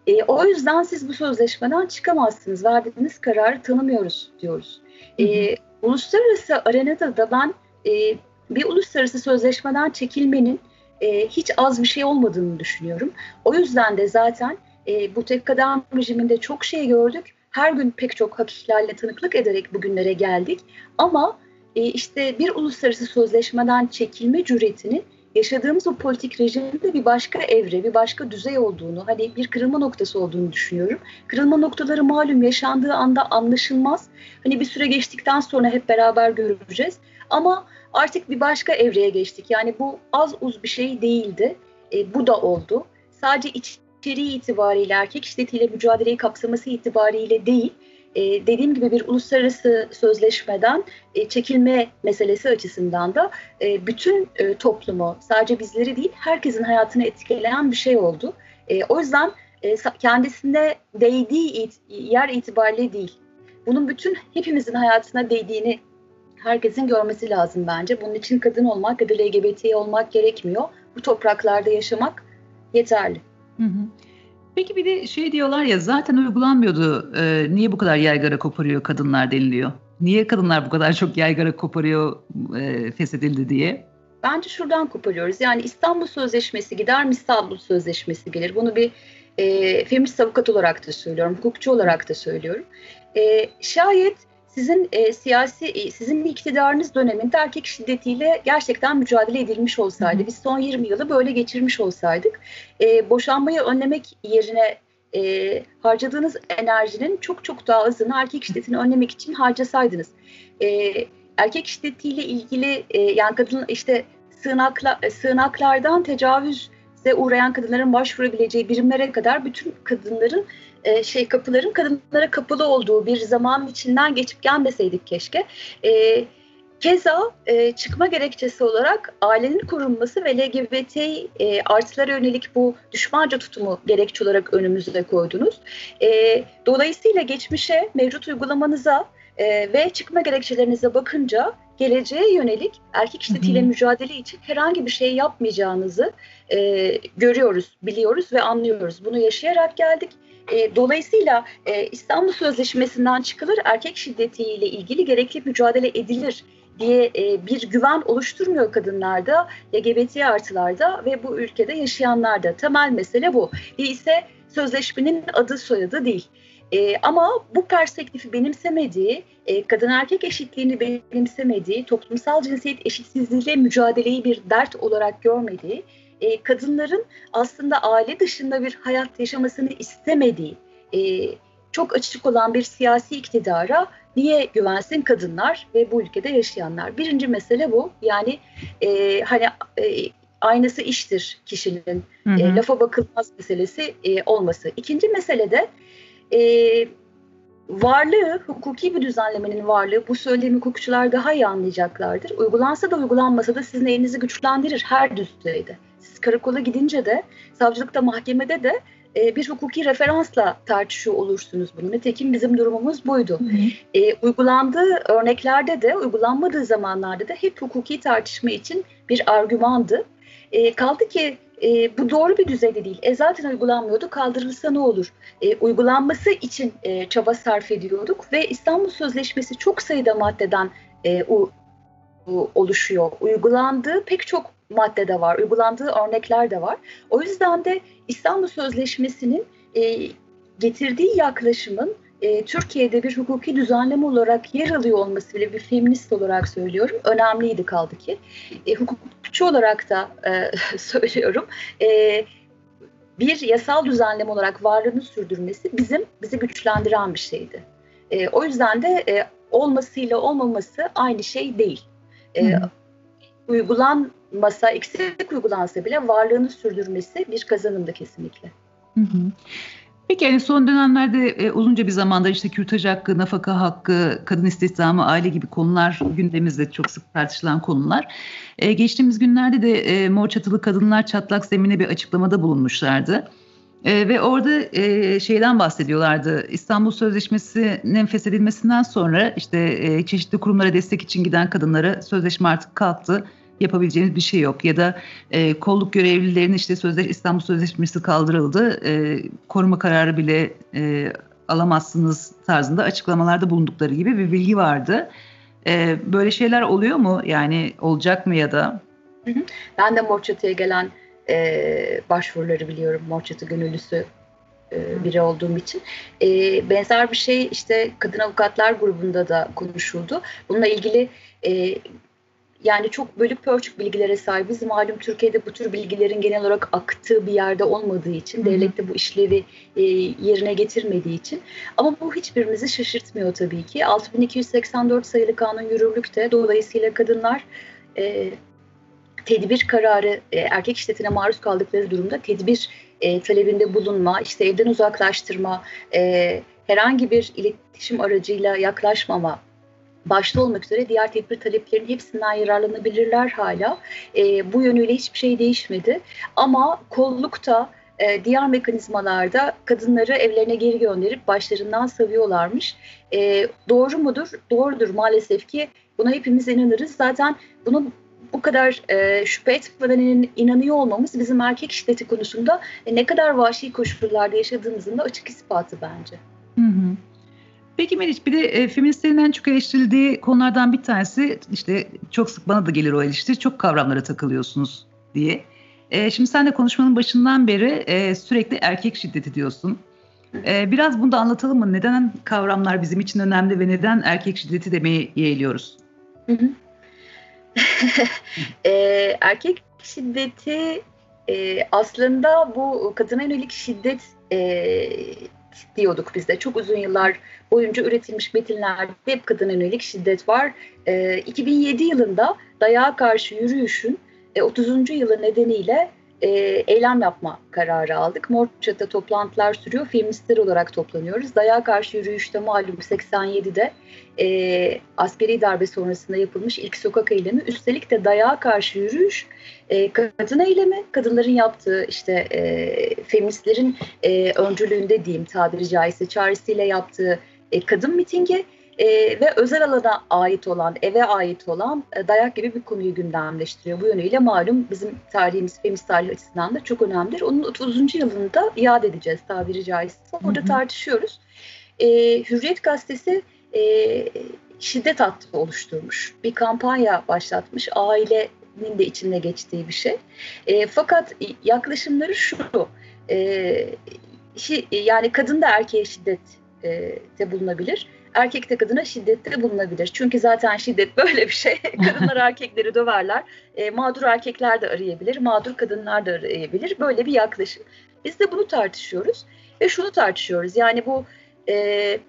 e, o yüzden siz bu sözleşmeden çıkamazsınız. Verdiğiniz kararı tanımıyoruz diyoruz. Hı hı. E, uluslararası arenada da ben e, bir uluslararası sözleşmeden çekilmenin e, hiç az bir şey olmadığını düşünüyorum. O yüzden de zaten e, bu tek kadem rejiminde çok şey gördük. Her gün pek çok hak ihlaline tanıklık ederek bugünlere geldik. Ama e, işte bir uluslararası sözleşmeden çekilme cüretinin yaşadığımız o politik rejimde bir başka evre, bir başka düzey olduğunu, hani bir kırılma noktası olduğunu düşünüyorum. Kırılma noktaları malum yaşandığı anda anlaşılmaz. Hani bir süre geçtikten sonra hep beraber göreceğiz. Ama artık bir başka evreye geçtik. Yani bu az uz bir şey değildi. E, bu da oldu. Sadece içeriği itibariyle erkek şiddetiyle mücadeleyi kapsaması itibariyle değil, e, dediğim gibi bir uluslararası sözleşmeden e, çekilme meselesi açısından da e, bütün e, toplumu sadece bizleri değil herkesin hayatını etkileyen bir şey oldu. E, o yüzden e, kendisine değdiği it, yer itibariyle değil. Bunun bütün hepimizin hayatına değdiğini herkesin görmesi lazım bence. Bunun için kadın olmak ya da LGBT olmak gerekmiyor. Bu topraklarda yaşamak yeterli. Hı hı. Peki bir de şey diyorlar ya zaten uygulanmıyordu. E, niye bu kadar yaygara koparıyor kadınlar deniliyor. Niye kadınlar bu kadar çok yaygara koparıyor e, feshedildi diye? Bence şuradan koparıyoruz. Yani İstanbul Sözleşmesi gider mi İstanbul Sözleşmesi gelir. Bunu bir e, feminist avukat olarak da söylüyorum, hukukçu olarak da söylüyorum. E, şayet sizin e, siyasi, e, sizin iktidarınız döneminde erkek şiddetiyle gerçekten mücadele edilmiş olsaydı, biz son 20 yılı böyle geçirmiş olsaydık, e, boşanmayı önlemek yerine e, harcadığınız enerjinin çok çok daha azını erkek şiddetini önlemek için harcasaydınız. E, erkek şiddetiyle ilgili e, yani kadın işte sığınakla, sığınaklardan tecavüze uğrayan kadınların başvurabileceği birimlere kadar bütün kadınların e, şey kapıların kadınlara kapalı olduğu bir zaman içinden geçip gelmeseydik keşke. E, Keza e, çıkma gerekçesi olarak ailenin korunması ve LGBT e, artılara yönelik bu düşmanca tutumu gerekçe olarak önümüze koydunuz. E, dolayısıyla geçmişe, mevcut uygulamanıza e, ve çıkma gerekçelerinize bakınca geleceğe yönelik erkek şiddetiyle mücadele için herhangi bir şey yapmayacağınızı e, görüyoruz, biliyoruz ve anlıyoruz. Bunu yaşayarak geldik. E, dolayısıyla e, İstanbul Sözleşmesi'nden çıkılır, erkek şiddetiyle ilgili gerekli mücadele edilir diye e, bir güven oluşturmuyor kadınlarda, LGBT artılarda ve bu ülkede yaşayanlarda. Temel mesele bu. Değilse sözleşmenin adı soyadı değil. E, ama bu perspektifi benimsemediği, e, kadın erkek eşitliğini benimsemediği, toplumsal cinsiyet eşitsizliğiyle mücadeleyi bir dert olarak görmediği, e, kadınların aslında aile dışında bir hayat yaşamasını istemediği, e, çok açık olan bir siyasi iktidara niye güvensin kadınlar ve bu ülkede yaşayanlar? Birinci mesele bu. Yani e, hani e, aynası iştir kişinin. Hı hı. E, lafa bakılmaz meselesi e, olması. İkinci mesele de e, varlığı, hukuki bir düzenlemenin varlığı bu söylediğim hukukçular daha iyi anlayacaklardır. Uygulansa da uygulanmasa da sizin elinizi güçlendirir her düzeyde. Siz karakola gidince de, savcılıkta, mahkemede de e, bir hukuki referansla tartışıyor olursunuz bunu. Nitekim bizim durumumuz buydu. Hı hı. E, uygulandığı örneklerde de, uygulanmadığı zamanlarda da hep hukuki tartışma için bir argümandı. E, kaldı ki e, bu doğru bir düzeyde değil. E, zaten uygulanmıyordu. Kaldırılsa ne olur? E, uygulanması için e, çaba sarf ediyorduk ve İstanbul Sözleşmesi çok sayıda maddeden e, u, u, oluşuyor. Uygulandığı pek çok maddede var. Uygulandığı örnekler de var. O yüzden de İstanbul Sözleşmesi'nin e, getirdiği yaklaşımın e, Türkiye'de bir hukuki düzenleme olarak yer alıyor olması bile bir feminist olarak söylüyorum. Önemliydi kaldı ki. E, hukukçu olarak da e, söylüyorum. E, bir yasal düzenleme olarak varlığını sürdürmesi bizim bizi güçlendiren bir şeydi. E, o yüzden de e, olmasıyla olmaması aynı şey değil. E, uygulanmasa, eksik uygulansa bile varlığını sürdürmesi bir kazanımdı kesinlikle. Hı hı. Peki yani son dönemlerde e, uzunca bir zamanda işte kürtaj hakkı, nafaka hakkı, kadın istihdamı, aile gibi konular gündemimizde çok sık tartışılan konular. E, geçtiğimiz günlerde de e, Mor Çatılı Kadınlar Çatlak Zemine bir açıklamada bulunmuşlardı. E, ve orada e, şeyden bahsediyorlardı. İstanbul Sözleşmesi'nin feshedilmesinden sonra işte e, çeşitli kurumlara destek için giden kadınlara sözleşme artık kalktı yapabileceğiniz bir şey yok. Ya da e, kolluk görevlilerinin işte sözleş, İstanbul Sözleşmesi kaldırıldı. E, koruma kararı bile e, alamazsınız tarzında açıklamalarda bulundukları gibi bir bilgi vardı. E, böyle şeyler oluyor mu? Yani olacak mı ya da? Ben de Morçatı'ya gelen e, başvuruları biliyorum. Morçatı gönüllüsü e, biri olduğum için. E, benzer bir şey işte kadın avukatlar grubunda da konuşuldu. Bununla ilgili e, yani çok bölük pörçük bilgilere sahibiz. Malum Türkiye'de bu tür bilgilerin genel olarak aktığı bir yerde olmadığı için, Hı-hı. devlet de bu işlevi e, yerine getirmediği için. Ama bu hiçbirimizi şaşırtmıyor tabii ki. 6284 sayılı kanun yürürlükte. Dolayısıyla kadınlar e, tedbir kararı, e, erkek şiddetine maruz kaldıkları durumda tedbir e, talebinde bulunma, işte evden uzaklaştırma, e, herhangi bir iletişim aracıyla yaklaşmama başta olmak üzere diğer tedbir taleplerinin hepsinden yararlanabilirler hala. E, bu yönüyle hiçbir şey değişmedi. Ama kollukta e, diğer mekanizmalarda kadınları evlerine geri gönderip başlarından savuyorlarmış. E, doğru mudur? Doğrudur maalesef ki buna hepimiz inanırız. Zaten bunu bu kadar e, şüphe etmeden inanıyor olmamız bizim erkek şiddeti konusunda e, ne kadar vahşi koşullarda yaşadığımızın da açık ispatı bence. Hı hı. Peki Meriç bir de e, feministlerin en çok eleştirildiği konulardan bir tanesi işte çok sık bana da gelir o eleştiri çok kavramlara takılıyorsunuz diye. E, şimdi sen de konuşmanın başından beri e, sürekli erkek şiddeti diyorsun. E, biraz bunu da anlatalım mı? Neden kavramlar bizim için önemli ve neden erkek şiddeti demeyi yeğliyoruz? e, erkek şiddeti e, aslında bu kadına yönelik şiddet e, diyorduk biz de. Çok uzun yıllar boyunca üretilmiş metinlerde hep kadına yönelik şiddet var. E, 2007 yılında dayağa karşı yürüyüşün e, 30. yılı nedeniyle e, eylem yapma kararı aldık. Morçat'ta toplantılar sürüyor. Feministler olarak toplanıyoruz. Dayağa karşı yürüyüşte malum 87'de e, askeri darbe sonrasında yapılmış ilk sokak eylemi. Üstelik de dayağa karşı yürüyüş e, kadın eylemi. Kadınların yaptığı işte e, feministlerin e, öncülüğünde diyeyim tabiri caizse çağrısıyla yaptığı e, kadın mitingi e, ve özel alana ait olan, eve ait olan e, dayak gibi bir konuyu gündemleştiriyor. Bu yönüyle malum bizim tarihimiz, feminist tarih açısından da çok önemlidir. Onun 30. yılını da iade edeceğiz tabiri caizse. Orada hı hı. tartışıyoruz. E, Hürriyet Gazetesi e, şiddet hattı oluşturmuş. Bir kampanya başlatmış. Ailenin de içinde geçtiği bir şey. E, fakat yaklaşımları şu. E, şi, yani kadın da erkeğe şiddet e, bulunabilir erkek de kadına şiddette bulunabilir. Çünkü zaten şiddet böyle bir şey. Kadınlar erkekleri döverler. E, mağdur erkekler de arayabilir, mağdur kadınlar da arayabilir. Böyle bir yaklaşım. Biz de bunu tartışıyoruz ve şunu tartışıyoruz. Yani bu e,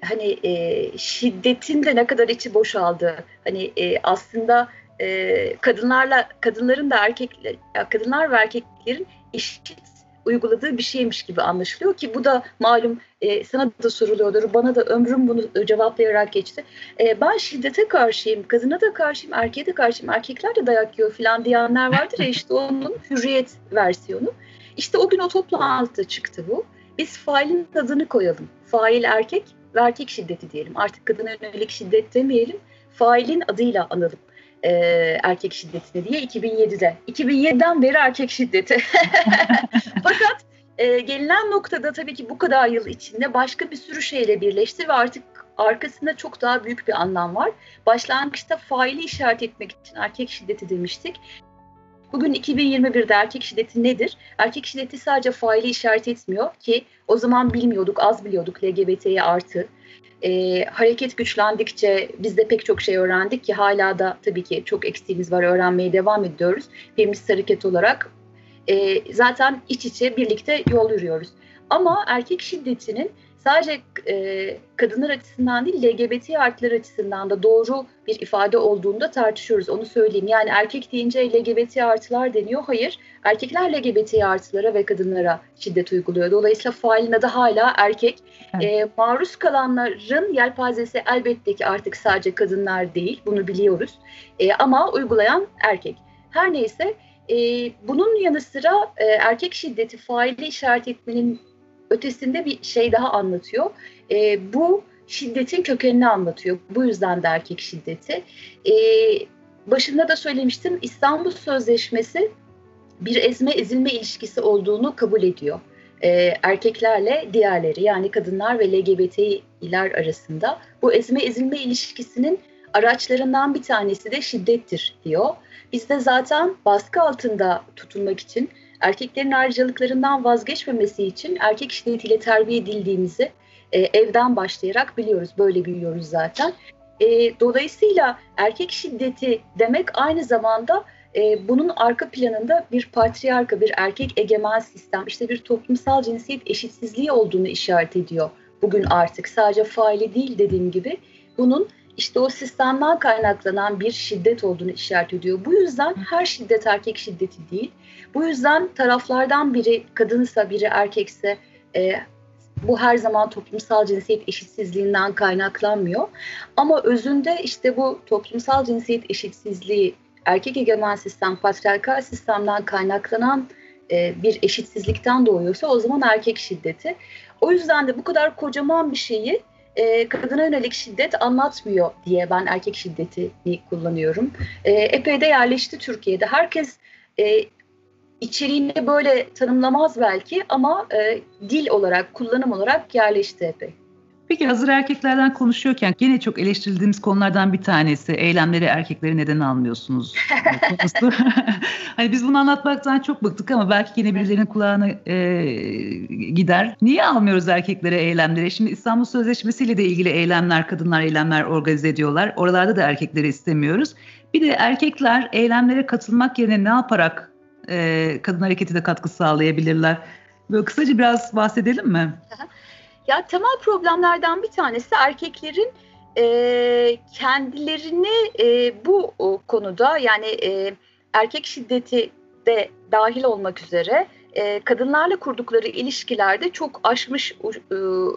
hani e, şiddetin de ne kadar içi boşaldı. Hani e, aslında e, kadınlarla kadınların da erkekler kadınlar ve erkeklerin eşit uyguladığı bir şeymiş gibi anlaşılıyor ki bu da malum e, sana da soruluyordur. Bana da ömrüm bunu cevaplayarak geçti. E, ben şiddete karşıyım, kadına da karşıyım, erkeğe de karşıyım. Erkekler de dayak yiyor falan diyenler vardır ya işte onun hürriyet versiyonu. İşte o gün o toplantı çıktı bu. Biz failin adını koyalım. Fail erkek ve erkek şiddeti diyelim. Artık kadına yönelik şiddet demeyelim. Failin adıyla analım e, erkek şiddetini diye 2007'de. 2007'den beri erkek şiddeti. Fakat e, gelinen noktada tabii ki bu kadar yıl içinde başka bir sürü şeyle birleşti ve artık arkasında çok daha büyük bir anlam var. Başlangıçta faili işaret etmek için erkek şiddeti demiştik. Bugün 2021'de erkek şiddeti nedir? Erkek şiddeti sadece faili işaret etmiyor ki o zaman bilmiyorduk, az biliyorduk LGBT'ye artı e, hareket güçlendikçe biz de pek çok şey öğrendik ki hala da tabii ki çok eksiğimiz var öğrenmeye devam ediyoruz. Feminist hareket olarak e, zaten iç içe birlikte yol yürüyoruz. Ama erkek şiddetinin sadece e, kadınlar açısından değil LGBT artılar açısından da doğru bir ifade olduğunda tartışıyoruz. Onu söyleyeyim. Yani erkek deyince LGBT artılar deniyor. Hayır. Erkekler LGBT artılara ve kadınlara şiddet uyguluyor. Dolayısıyla failin adı hala erkek. Evet. E, maruz kalanların yelpazesi elbette ki artık sadece kadınlar değil. Bunu biliyoruz. E, ama uygulayan erkek. Her neyse e, bunun yanı sıra e, erkek şiddeti faili işaret etmenin ötesinde bir şey daha anlatıyor. E, bu şiddetin kökenini anlatıyor. Bu yüzden de erkek şiddeti. E, başında da söylemiştim İstanbul Sözleşmesi bir ezme ezilme ilişkisi olduğunu kabul ediyor. E, erkeklerle diğerleri yani kadınlar ve LGBT'ler arasında bu ezme ezilme ilişkisinin araçlarından bir tanesi de şiddettir diyor. Biz de zaten baskı altında tutulmak için erkeklerin ayrıcalıklarından vazgeçmemesi için erkek şiddetiyle terbiye edildiğimizi e, evden başlayarak biliyoruz. Böyle biliyoruz zaten. E, dolayısıyla erkek şiddeti demek aynı zamanda e, bunun arka planında bir patriarka, bir erkek egemen sistem, işte bir toplumsal cinsiyet eşitsizliği olduğunu işaret ediyor. Bugün artık sadece faili değil dediğim gibi bunun işte o sistemden kaynaklanan bir şiddet olduğunu işaret ediyor. Bu yüzden her şiddet erkek şiddeti değil. Bu yüzden taraflardan biri kadınsa biri erkekse e, bu her zaman toplumsal cinsiyet eşitsizliğinden kaynaklanmıyor. Ama özünde işte bu toplumsal cinsiyet eşitsizliği erkek egemen sistem, patriarkal sistemden kaynaklanan e, bir eşitsizlikten doğuyorsa o zaman erkek şiddeti. O yüzden de bu kadar kocaman bir şeyi e, kadına yönelik şiddet anlatmıyor diye ben erkek şiddetini kullanıyorum. E, epey de yerleşti Türkiye'de. Herkes e, içeriğini böyle tanımlamaz belki ama e, dil olarak, kullanım olarak yerleşti epey. Peki hazır erkeklerden konuşuyorken gene çok eleştirildiğimiz konulardan bir tanesi eylemleri erkekleri neden almıyorsunuz hani biz bunu anlatmaktan çok bıktık ama belki yine birilerinin kulağına e, gider. Niye almıyoruz erkeklere eylemleri? Şimdi İstanbul Sözleşmesi ile de ilgili eylemler, kadınlar eylemler organize ediyorlar. Oralarda da erkekleri istemiyoruz. Bir de erkekler eylemlere katılmak yerine ne yaparak e, kadın hareketi de katkı sağlayabilirler? Böyle kısaca biraz bahsedelim mi? Ya temel problemlerden bir tanesi erkeklerin e, kendilerini e, bu konuda yani e, erkek şiddeti de dahil olmak üzere e, kadınlarla kurdukları ilişkilerde çok aşmış e,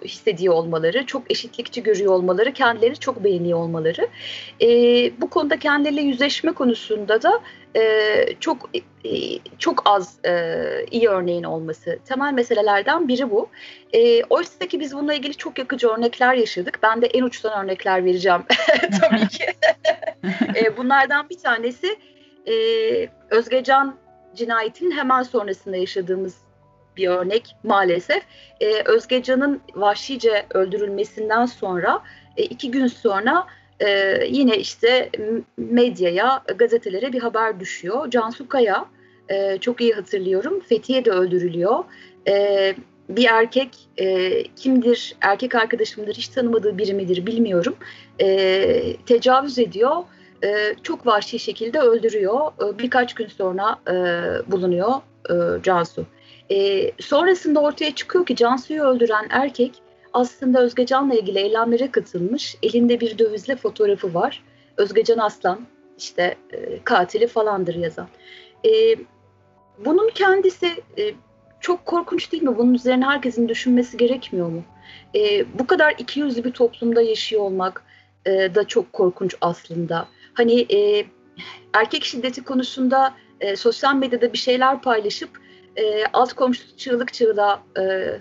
hissediyor olmaları, çok eşitlikçi görüyor olmaları, kendileri çok beğeniyor olmaları. E, bu konuda kendileriyle yüzleşme konusunda da e, çok e, çok az e, iyi örneğin olması temel meselelerden biri bu. E, Oysa ki biz bununla ilgili çok yakıcı örnekler yaşadık. Ben de en uçtan örnekler vereceğim tabii ki. e, bunlardan bir tanesi e, Özgecan cinayetinin hemen sonrasında yaşadığımız bir örnek maalesef. E, Özgecan'ın vahşice öldürülmesinden sonra e, iki gün sonra e, yine işte medyaya, gazetelere bir haber düşüyor. Cansu Kaya, e, çok iyi hatırlıyorum, Fethiye'de öldürülüyor. E, bir erkek e, kimdir, erkek arkadaşımdır, hiç tanımadığı biri midir bilmiyorum. E, tecavüz ediyor e, çok vahşi şekilde öldürüyor. E, birkaç gün sonra e, bulunuyor e, Cansu. E, sonrasında ortaya çıkıyor ki Cansu'yu öldüren erkek aslında Özgecan'la ilgili eylemlere katılmış. Elinde bir dövizle fotoğrafı var. Özgecan Aslan işte e, katili falandır yazan. E, bunun kendisi e, çok korkunç değil mi? Bunun üzerine herkesin düşünmesi gerekmiyor mu? E, bu kadar ikiyüzlü bir toplumda yaşıyor olmak e, da çok korkunç aslında. Hani e, erkek şiddeti konusunda e, sosyal medyada bir şeyler paylaşıp e, alt komşusu çığlık çığlığa e,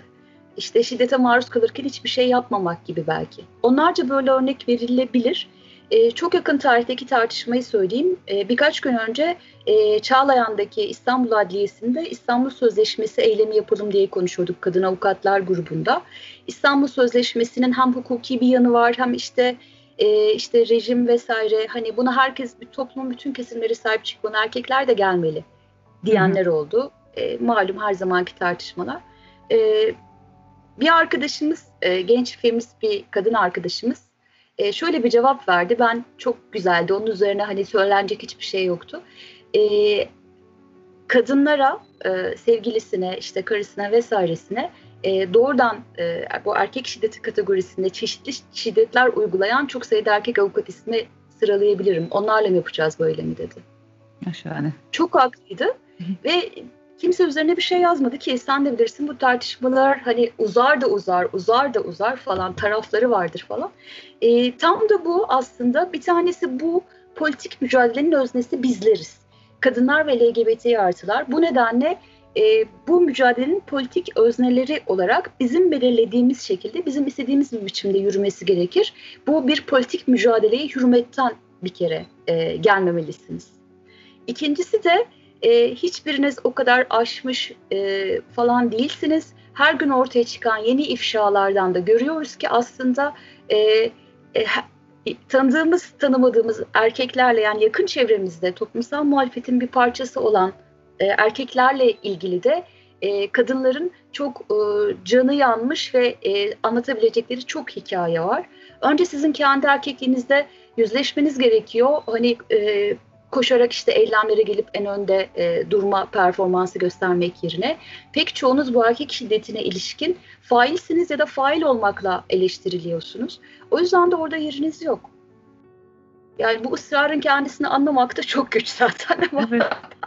işte şiddete maruz kalırken hiçbir şey yapmamak gibi belki. Onlarca böyle örnek verilebilir. E, çok yakın tarihteki tartışmayı söyleyeyim. E, birkaç gün önce e, Çağlayan'daki İstanbul Adliyesi'nde İstanbul Sözleşmesi eylemi yapalım diye konuşuyorduk kadın avukatlar grubunda. İstanbul Sözleşmesi'nin hem hukuki bir yanı var hem işte e, işte rejim vesaire hani buna herkes bir toplumun bütün kesimleri sahip çıkmalı erkekler de gelmeli diyenler oldu. E, malum her zamanki tartışmalar. E, bir arkadaşımız e, genç feminist bir kadın arkadaşımız e, şöyle bir cevap verdi. Ben çok güzeldi. Onun üzerine hani söylenecek hiçbir şey yoktu. E, kadınlara, e, sevgilisine, işte karısına vesairesine e, doğrudan e, bu erkek şiddeti kategorisinde çeşitli şiddetler uygulayan çok sayıda erkek avukat ismi sıralayabilirim. Onlarla mı yapacağız böyle mi dedi. Şahane. Çok haklıydı ve kimse üzerine bir şey yazmadı ki sen de bilirsin bu tartışmalar hani uzar da uzar, uzar da uzar falan tarafları vardır falan. E, tam da bu aslında bir tanesi bu politik mücadelenin öznesi bizleriz. Kadınlar ve LGBT artılar. Bu nedenle e, bu mücadelenin politik özneleri olarak bizim belirlediğimiz şekilde, bizim istediğimiz bir biçimde yürümesi gerekir. Bu bir politik mücadeleyi hürmetten bir kere e, gelmemelisiniz. İkincisi de e, hiçbiriniz o kadar aşmış e, falan değilsiniz. Her gün ortaya çıkan yeni ifşalardan da görüyoruz ki aslında e, e, tanıdığımız, tanımadığımız erkeklerle yani yakın çevremizde toplumsal muhalefetin bir parçası olan e, erkeklerle ilgili de e, kadınların çok e, canı yanmış ve e, anlatabilecekleri çok hikaye var. Önce sizin kendi erkekliğinizde yüzleşmeniz gerekiyor. Hani e, koşarak işte eylemlere gelip en önde e, durma performansı göstermek yerine pek çoğunuz bu erkek şiddetine ilişkin failsiniz ya da fail olmakla eleştiriliyorsunuz. O yüzden de orada yeriniz yok. Yani bu ısrarın kendisini anlamak da çok güç zaten ama. Evet.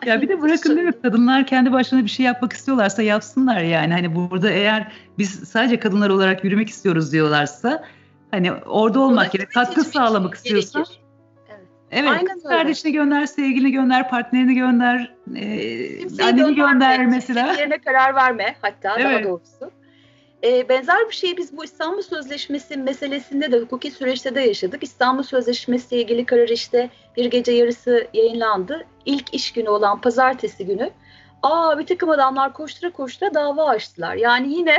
Ya bir de bırakın değil mi? Kadınlar kendi başına bir şey yapmak istiyorlarsa yapsınlar yani. Hani burada eğer biz sadece kadınlar olarak yürümek istiyoruz diyorlarsa hani orada olmak yerine katkı sağlamak istiyorsan Evet. Aynen kardeşini gönder, sevgilini gönder, partnerini gönder, e, anneni gönder mesela. Yerine karar verme hatta evet. daha doğrusu. E, benzer bir şeyi biz bu İstanbul Sözleşmesi meselesinde de hukuki süreçte de yaşadık. İstanbul Sözleşmesi ile ilgili karar işte bir gece yarısı yayınlandı. İlk iş günü olan pazartesi günü aa bir takım adamlar koştura koştura dava açtılar. Yani yine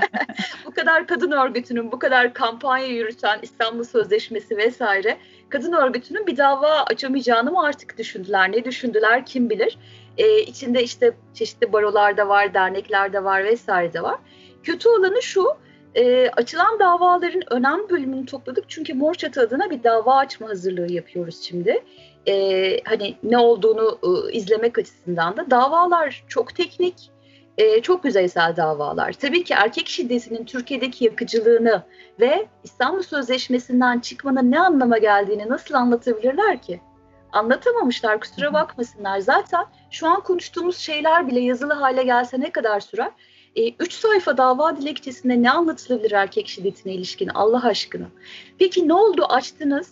bu kadar kadın örgütünün bu kadar kampanya yürüten İstanbul Sözleşmesi vesaire kadın örgütünün bir dava açamayacağını mı artık düşündüler? Ne düşündüler kim bilir? Ee, içinde işte çeşitli barolar da var, dernekler de var vesaire de var. Kötü olanı şu, e, açılan davaların önem bölümünü topladık. Çünkü mor çatı adına bir dava açma hazırlığı yapıyoruz şimdi. E, hani ne olduğunu e, izlemek açısından da davalar çok teknik, e, çok yüzeysel davalar. Tabii ki erkek şiddetinin Türkiye'deki yakıcılığını ve İstanbul Sözleşmesi'nden çıkmanın ne anlama geldiğini nasıl anlatabilirler ki? Anlatamamışlar kusura bakmasınlar. Zaten şu an konuştuğumuz şeyler bile yazılı hale gelse ne kadar sürer? E, üç sayfa dava dilekçesinde ne anlatılabilir erkek şiddetine ilişkin Allah aşkına? Peki ne oldu açtınız?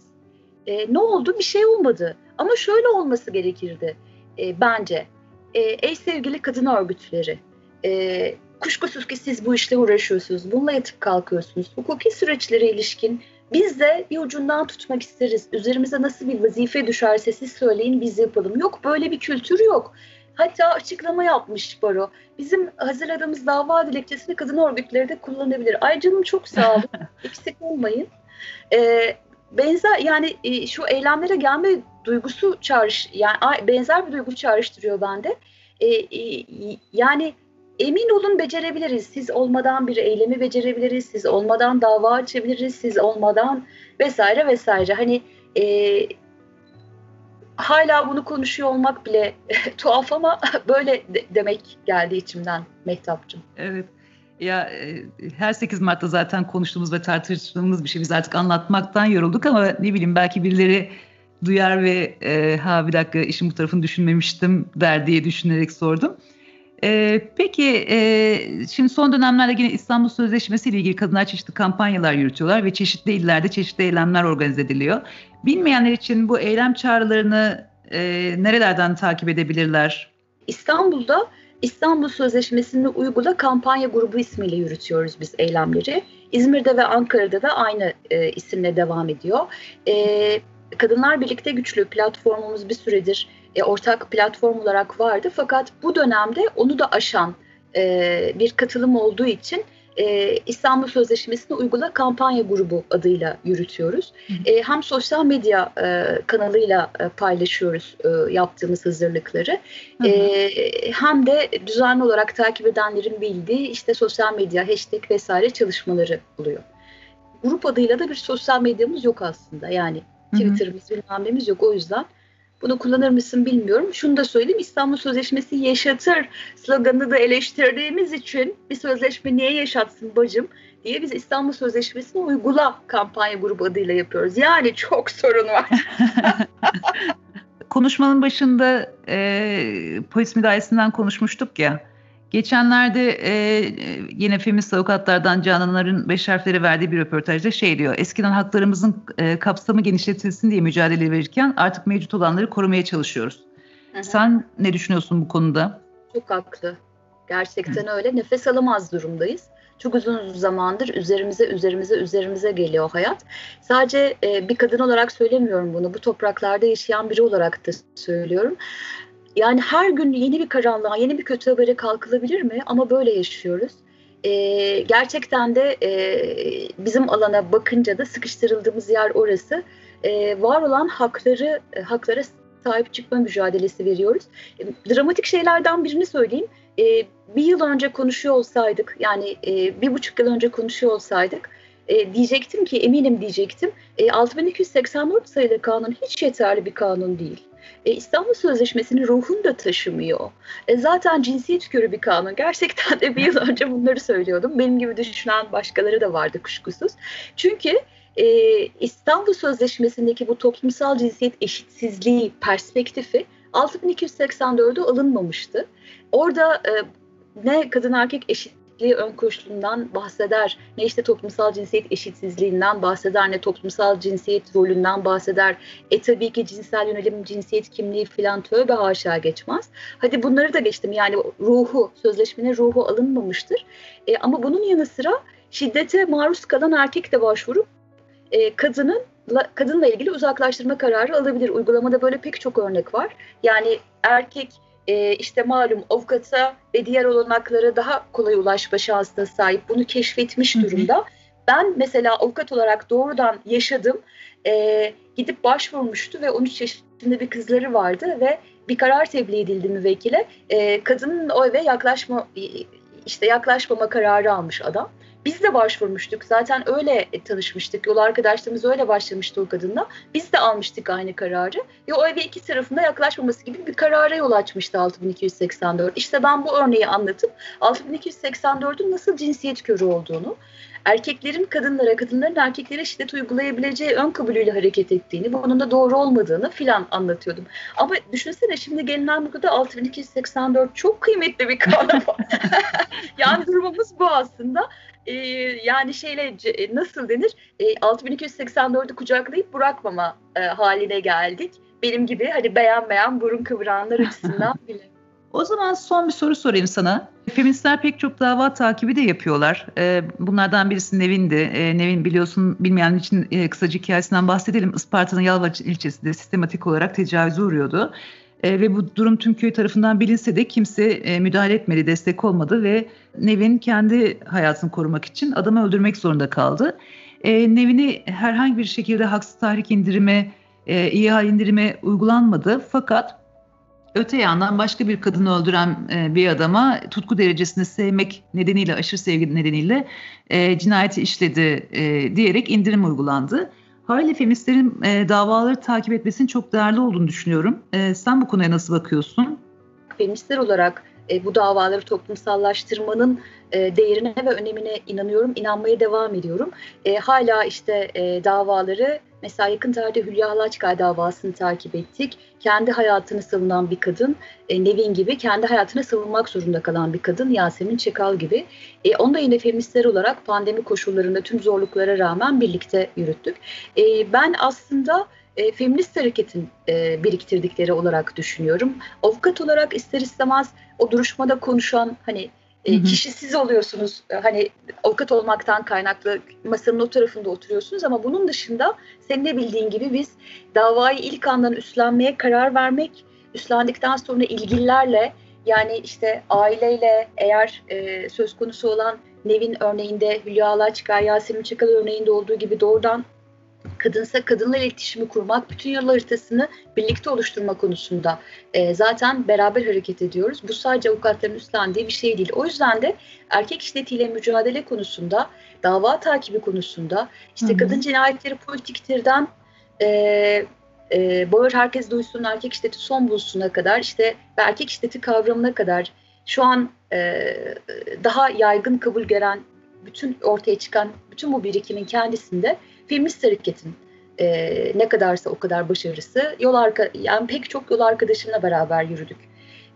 E, ne oldu? Bir şey olmadı. Ama şöyle olması gerekirdi e, bence. E, ey sevgili kadın örgütleri, e, kuşkusuz ki siz bu işle uğraşıyorsunuz, bununla yatıp kalkıyorsunuz. Hukuki süreçlere ilişkin biz de bir ucundan tutmak isteriz. Üzerimize nasıl bir vazife düşerse siz söyleyin biz yapalım. Yok böyle bir kültür yok. Hatta açıklama yapmış Baro. Bizim hazırladığımız dava dilekçesini kadın örgütleri de kullanabilir. Ay canım çok sağ olun. Eksik olmayın. Ee, benzer yani e, şu eylemlere gelme duygusu çağrış yani benzer bir duygu çağrıştırıyor bende. E, e, yani emin olun becerebiliriz. Siz olmadan bir eylemi becerebiliriz. Siz olmadan dava açabiliriz. Siz olmadan vesaire vesaire. Hani e, hala bunu konuşuyor olmak bile tuhaf ama böyle de, demek geldi içimden Mehtapcığım. Evet. Ya e, her 8 Mart'ta zaten konuştuğumuz ve tartıştığımız bir şey biz artık anlatmaktan yorulduk ama ne bileyim belki birileri duyar ve e, ha bir dakika işin bu tarafını düşünmemiştim der diye düşünerek sordum. E, peki e, şimdi son dönemlerde yine İstanbul Sözleşmesi ile ilgili kadınlar çeşitli kampanyalar yürütüyorlar ve çeşitli illerde çeşitli eylemler organize ediliyor. Bilmeyenler için bu eylem çağrılarını e, nerelerden takip edebilirler? İstanbul'da İstanbul Sözleşmesi'ni uygula kampanya grubu ismiyle yürütüyoruz biz eylemleri. İzmir'de ve Ankara'da da aynı e, isimle devam ediyor. E, Kadınlar Birlikte Güçlü platformumuz bir süredir e, ortak platform olarak vardı. Fakat bu dönemde onu da aşan e, bir katılım olduğu için e, İstanbul Sözleşmesi'ni uygula kampanya grubu adıyla yürütüyoruz. E, hem sosyal medya e, kanalıyla e, paylaşıyoruz e, yaptığımız hazırlıkları. E, hem de düzenli olarak takip edenlerin bildiği işte sosyal medya, hashtag vesaire çalışmaları oluyor. Grup adıyla da bir sosyal medyamız yok aslında. Yani Twitter'ımız bilmem yok o yüzden. Bunu kullanır mısın bilmiyorum. Şunu da söyleyeyim İstanbul Sözleşmesi yaşatır sloganını da eleştirdiğimiz için bir sözleşme niye yaşatsın bacım diye biz İstanbul Sözleşmesi'ni uygula kampanya grubu adıyla yapıyoruz. Yani çok sorun var. Konuşmanın başında e, polis müdahalesinden konuşmuştuk ya. Geçenlerde e, yine feminist avukatlardan Cananların beş harfleri verdiği bir röportajda şey diyor. Eskiden haklarımızın e, kapsamı genişletilsin diye mücadele verirken artık mevcut olanları korumaya çalışıyoruz. Hı hı. Sen ne düşünüyorsun bu konuda? Çok haklı. Gerçekten hı. öyle. Nefes alamaz durumdayız. Çok uzun zamandır üzerimize üzerimize üzerimize geliyor hayat. Sadece e, bir kadın olarak söylemiyorum bunu. Bu topraklarda yaşayan biri olarak da söylüyorum. Yani her gün yeni bir karanlığa, yeni bir kötü habere kalkılabilir mi? Ama böyle yaşıyoruz. Ee, gerçekten de e, bizim alana bakınca da sıkıştırıldığımız yer orası. Ee, var olan hakları, e, haklara sahip çıkma mücadelesi veriyoruz. E, dramatik şeylerden birini söyleyeyim. E, bir yıl önce konuşuyor olsaydık, yani e, bir buçuk yıl önce konuşuyor olsaydık, e, diyecektim ki eminim diyecektim e, 6284 sayılı kanun hiç yeterli bir kanun değil. E, İstanbul Sözleşmesi'nin ruhunu da taşımıyor. E, zaten cinsiyet körü bir kanun. Gerçekten de bir yıl önce bunları söylüyordum. Benim gibi düşünen başkaları da vardı kuşkusuz. Çünkü e, İstanbul Sözleşmesi'ndeki bu toplumsal cinsiyet eşitsizliği perspektifi 6284'de alınmamıştı. Orada e, ne kadın erkek eşit eşitliği ön koşulundan bahseder. Ne işte toplumsal cinsiyet eşitsizliğinden bahseder, ne toplumsal cinsiyet rolünden bahseder. E tabii ki cinsel yönelim, cinsiyet kimliği filan tövbe haşa geçmez. Hadi bunları da geçtim yani ruhu, sözleşmenin ruhu alınmamıştır. E, ama bunun yanı sıra şiddete maruz kalan erkek de başvurup e, kadının kadınla ilgili uzaklaştırma kararı alabilir. Uygulamada böyle pek çok örnek var. Yani erkek e, işte malum avukata ve diğer olanaklara daha kolay ulaşma şansına sahip. Bunu keşfetmiş durumda. Ben mesela avukat olarak doğrudan yaşadım. E, gidip başvurmuştu ve 13 yaşında bir kızları vardı ve bir karar tebliğ edildi müvekkile. E, kadının o eve yaklaşma işte yaklaşmama kararı almış adam. Biz de başvurmuştuk. Zaten öyle tanışmıştık. Yol arkadaşlığımız öyle başlamıştı o kadınla. Biz de almıştık aynı kararı. Ve o eve iki tarafında yaklaşmaması gibi bir karara yol açmıştı 6284. İşte ben bu örneği anlatıp 6284'ün nasıl cinsiyet körü olduğunu, erkeklerin kadınlara, kadınların erkeklere şiddet uygulayabileceği ön kabulüyle hareket ettiğini, bunun da doğru olmadığını filan anlatıyordum. Ama düşünsene şimdi gelinen noktada 6284 çok kıymetli bir kanun. yani durumumuz bu aslında. Ee, yani şeyle nasıl denir? Ee, 6284'ü kucaklayıp bırakmama e, haline geldik. Benim gibi hani beğenmeyen burun kıvıranlar açısından bile. O zaman son bir soru sorayım sana. Feministler pek çok dava takibi de yapıyorlar. Ee, bunlardan birisi Nevin'di. Nevin biliyorsun bilmeyen için e, kısaca hikayesinden bahsedelim. Isparta'nın Yalvaç ilçesinde sistematik olarak tecavüze uğruyordu. Ee, ve bu durum tüm köy tarafından bilinse de kimse e, müdahale etmedi, destek olmadı ve Nevin kendi hayatını korumak için adamı öldürmek zorunda kaldı. Nevin'i herhangi bir şekilde haksız tahrik indirimi, e, İHA indirimi uygulanmadı. Fakat Öte yandan başka bir kadını öldüren e, bir adama tutku derecesinde sevmek nedeniyle, aşırı sevgi nedeniyle e, cinayeti işledi e, diyerek indirim uygulandı. Haliyle feministlerin e, davaları takip etmesinin çok değerli olduğunu düşünüyorum. E, sen bu konuya nasıl bakıyorsun? Feministler olarak e, bu davaları toplumsallaştırmanın e, değerine ve önemine inanıyorum, inanmaya devam ediyorum. E, hala işte e, davaları Mesela yakın tarihte Hülya Halaçkay davasını takip ettik. Kendi hayatını savunan bir kadın, e, Nevin gibi kendi hayatını savunmak zorunda kalan bir kadın Yasemin Çekal gibi. E, onu da yine feministler olarak pandemi koşullarında tüm zorluklara rağmen birlikte yürüttük. E, ben aslında e, feminist hareketin e, biriktirdikleri olarak düşünüyorum. Avukat olarak ister istemez o duruşmada konuşan hani e, kişisiz oluyorsunuz. Hani avukat olmaktan kaynaklı masanın o tarafında oturuyorsunuz ama bunun dışında senin de bildiğin gibi biz davayı ilk andan üstlenmeye karar vermek, üstlendikten sonra ilgililerle yani işte aileyle eğer e, söz konusu olan Nevin örneğinde Hülya Alaçkar, Yasemin Çakal örneğinde olduğu gibi doğrudan kadınsa kadınla iletişimi kurmak, bütün yol haritasını birlikte oluşturma konusunda e, zaten beraber hareket ediyoruz. Bu sadece avukatların üstlendiği bir şey değil. O yüzden de erkek şiddetiyle mücadele konusunda, dava takibi konusunda, işte Hı-hı. kadın cinayetleri politiktirden e, e, bağır herkes duysun, erkek şiddeti son bulsuna kadar, işte erkek şiddeti kavramına kadar şu an e, daha yaygın kabul gören bütün ortaya çıkan bütün bu birikimin kendisinde feminist hareketin e, ne kadarsa o kadar başarısı yol arka yani pek çok yol arkadaşımla beraber yürüdük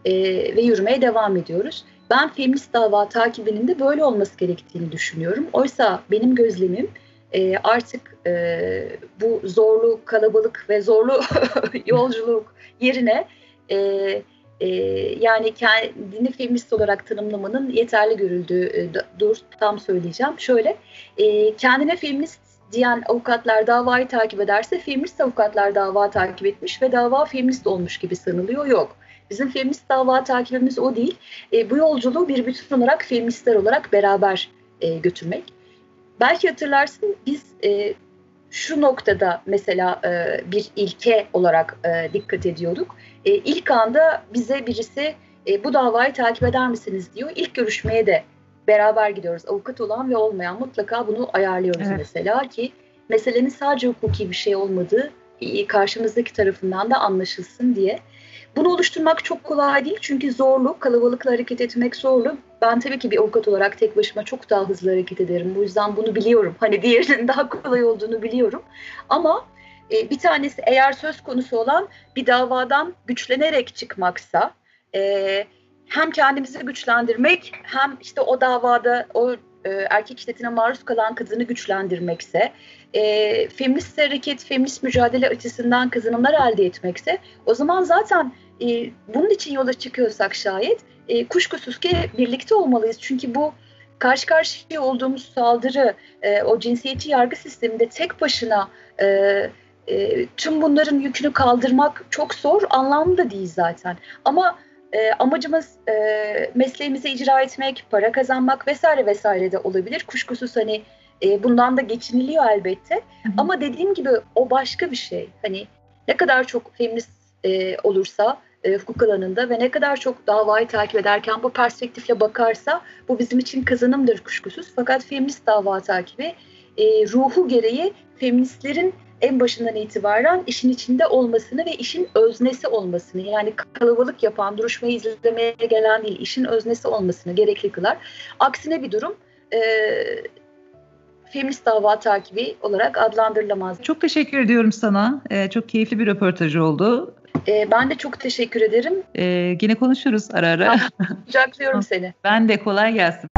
e, ve yürümeye devam ediyoruz. Ben feminist dava takibinin de böyle olması gerektiğini düşünüyorum. Oysa benim gözlemim e, artık e, bu zorlu kalabalık ve zorlu yolculuk yerine e, e, yani kendini feminist olarak tanımlamanın yeterli görüldüğü e, dur tam söyleyeceğim. Şöyle e, kendine feminist diyen avukatlar davayı takip ederse feminist avukatlar dava takip etmiş ve dava feminist olmuş gibi sanılıyor. Yok. Bizim feminist dava takibimiz o değil. E, bu yolculuğu bir bütün olarak feministler olarak beraber e, götürmek. Belki hatırlarsın biz e, şu noktada mesela e, bir ilke olarak e, dikkat ediyorduk. E, ilk anda bize birisi e, bu davayı takip eder misiniz diyor. İlk görüşmeye de beraber gidiyoruz. Avukat olan ve olmayan mutlaka bunu ayarlıyoruz evet. mesela ki meselenin sadece hukuki bir şey olmadığı e, karşımızdaki tarafından da anlaşılsın diye. Bunu oluşturmak çok kolay değil çünkü zorlu, kalabalıkla hareket etmek zorlu. Ben tabii ki bir avukat olarak tek başıma çok daha hızlı hareket ederim. Bu yüzden bunu biliyorum. Hani diğerinin daha kolay olduğunu biliyorum. Ama e, bir tanesi eğer söz konusu olan bir davadan güçlenerek çıkmaksa, e, hem kendimizi güçlendirmek hem işte o davada o e, erkek şiddetine maruz kalan kadını güçlendirmekse, e, feminist hareket, feminist mücadele açısından kazanımlar elde etmekse o zaman zaten e, bunun için yola çıkıyorsak şayet e, kuşkusuz ki birlikte olmalıyız. Çünkü bu karşı karşıya olduğumuz saldırı, e, o cinsiyetçi yargı sisteminde tek başına e, e, tüm bunların yükünü kaldırmak çok zor, anlamlı da değil zaten. Ama e, amacımız e, mesleğimizi icra etmek, para kazanmak vesaire vesaire de olabilir. Kuşkusuz hani e, bundan da geçiniliyor elbette. Hı hı. Ama dediğim gibi o başka bir şey. Hani ne kadar çok feminist e, olursa e, hukuk alanında ve ne kadar çok davayı takip ederken bu perspektifle bakarsa bu bizim için kazanımdır kuşkusuz. Fakat feminist dava takibi e, ruhu gereği feministlerin en başından itibaren işin içinde olmasını ve işin öznesi olmasını yani kalabalık yapan, duruşmayı izlemeye gelen değil, işin öznesi olmasını gerekli kılar. Aksine bir durum e, feminist dava takibi olarak adlandırılamaz. Çok teşekkür ediyorum sana. Ee, çok keyifli bir röportaj oldu. Ee, ben de çok teşekkür ederim. Ee, yine konuşuruz ara ara. Kucaklıyorum seni. Ben de kolay gelsin.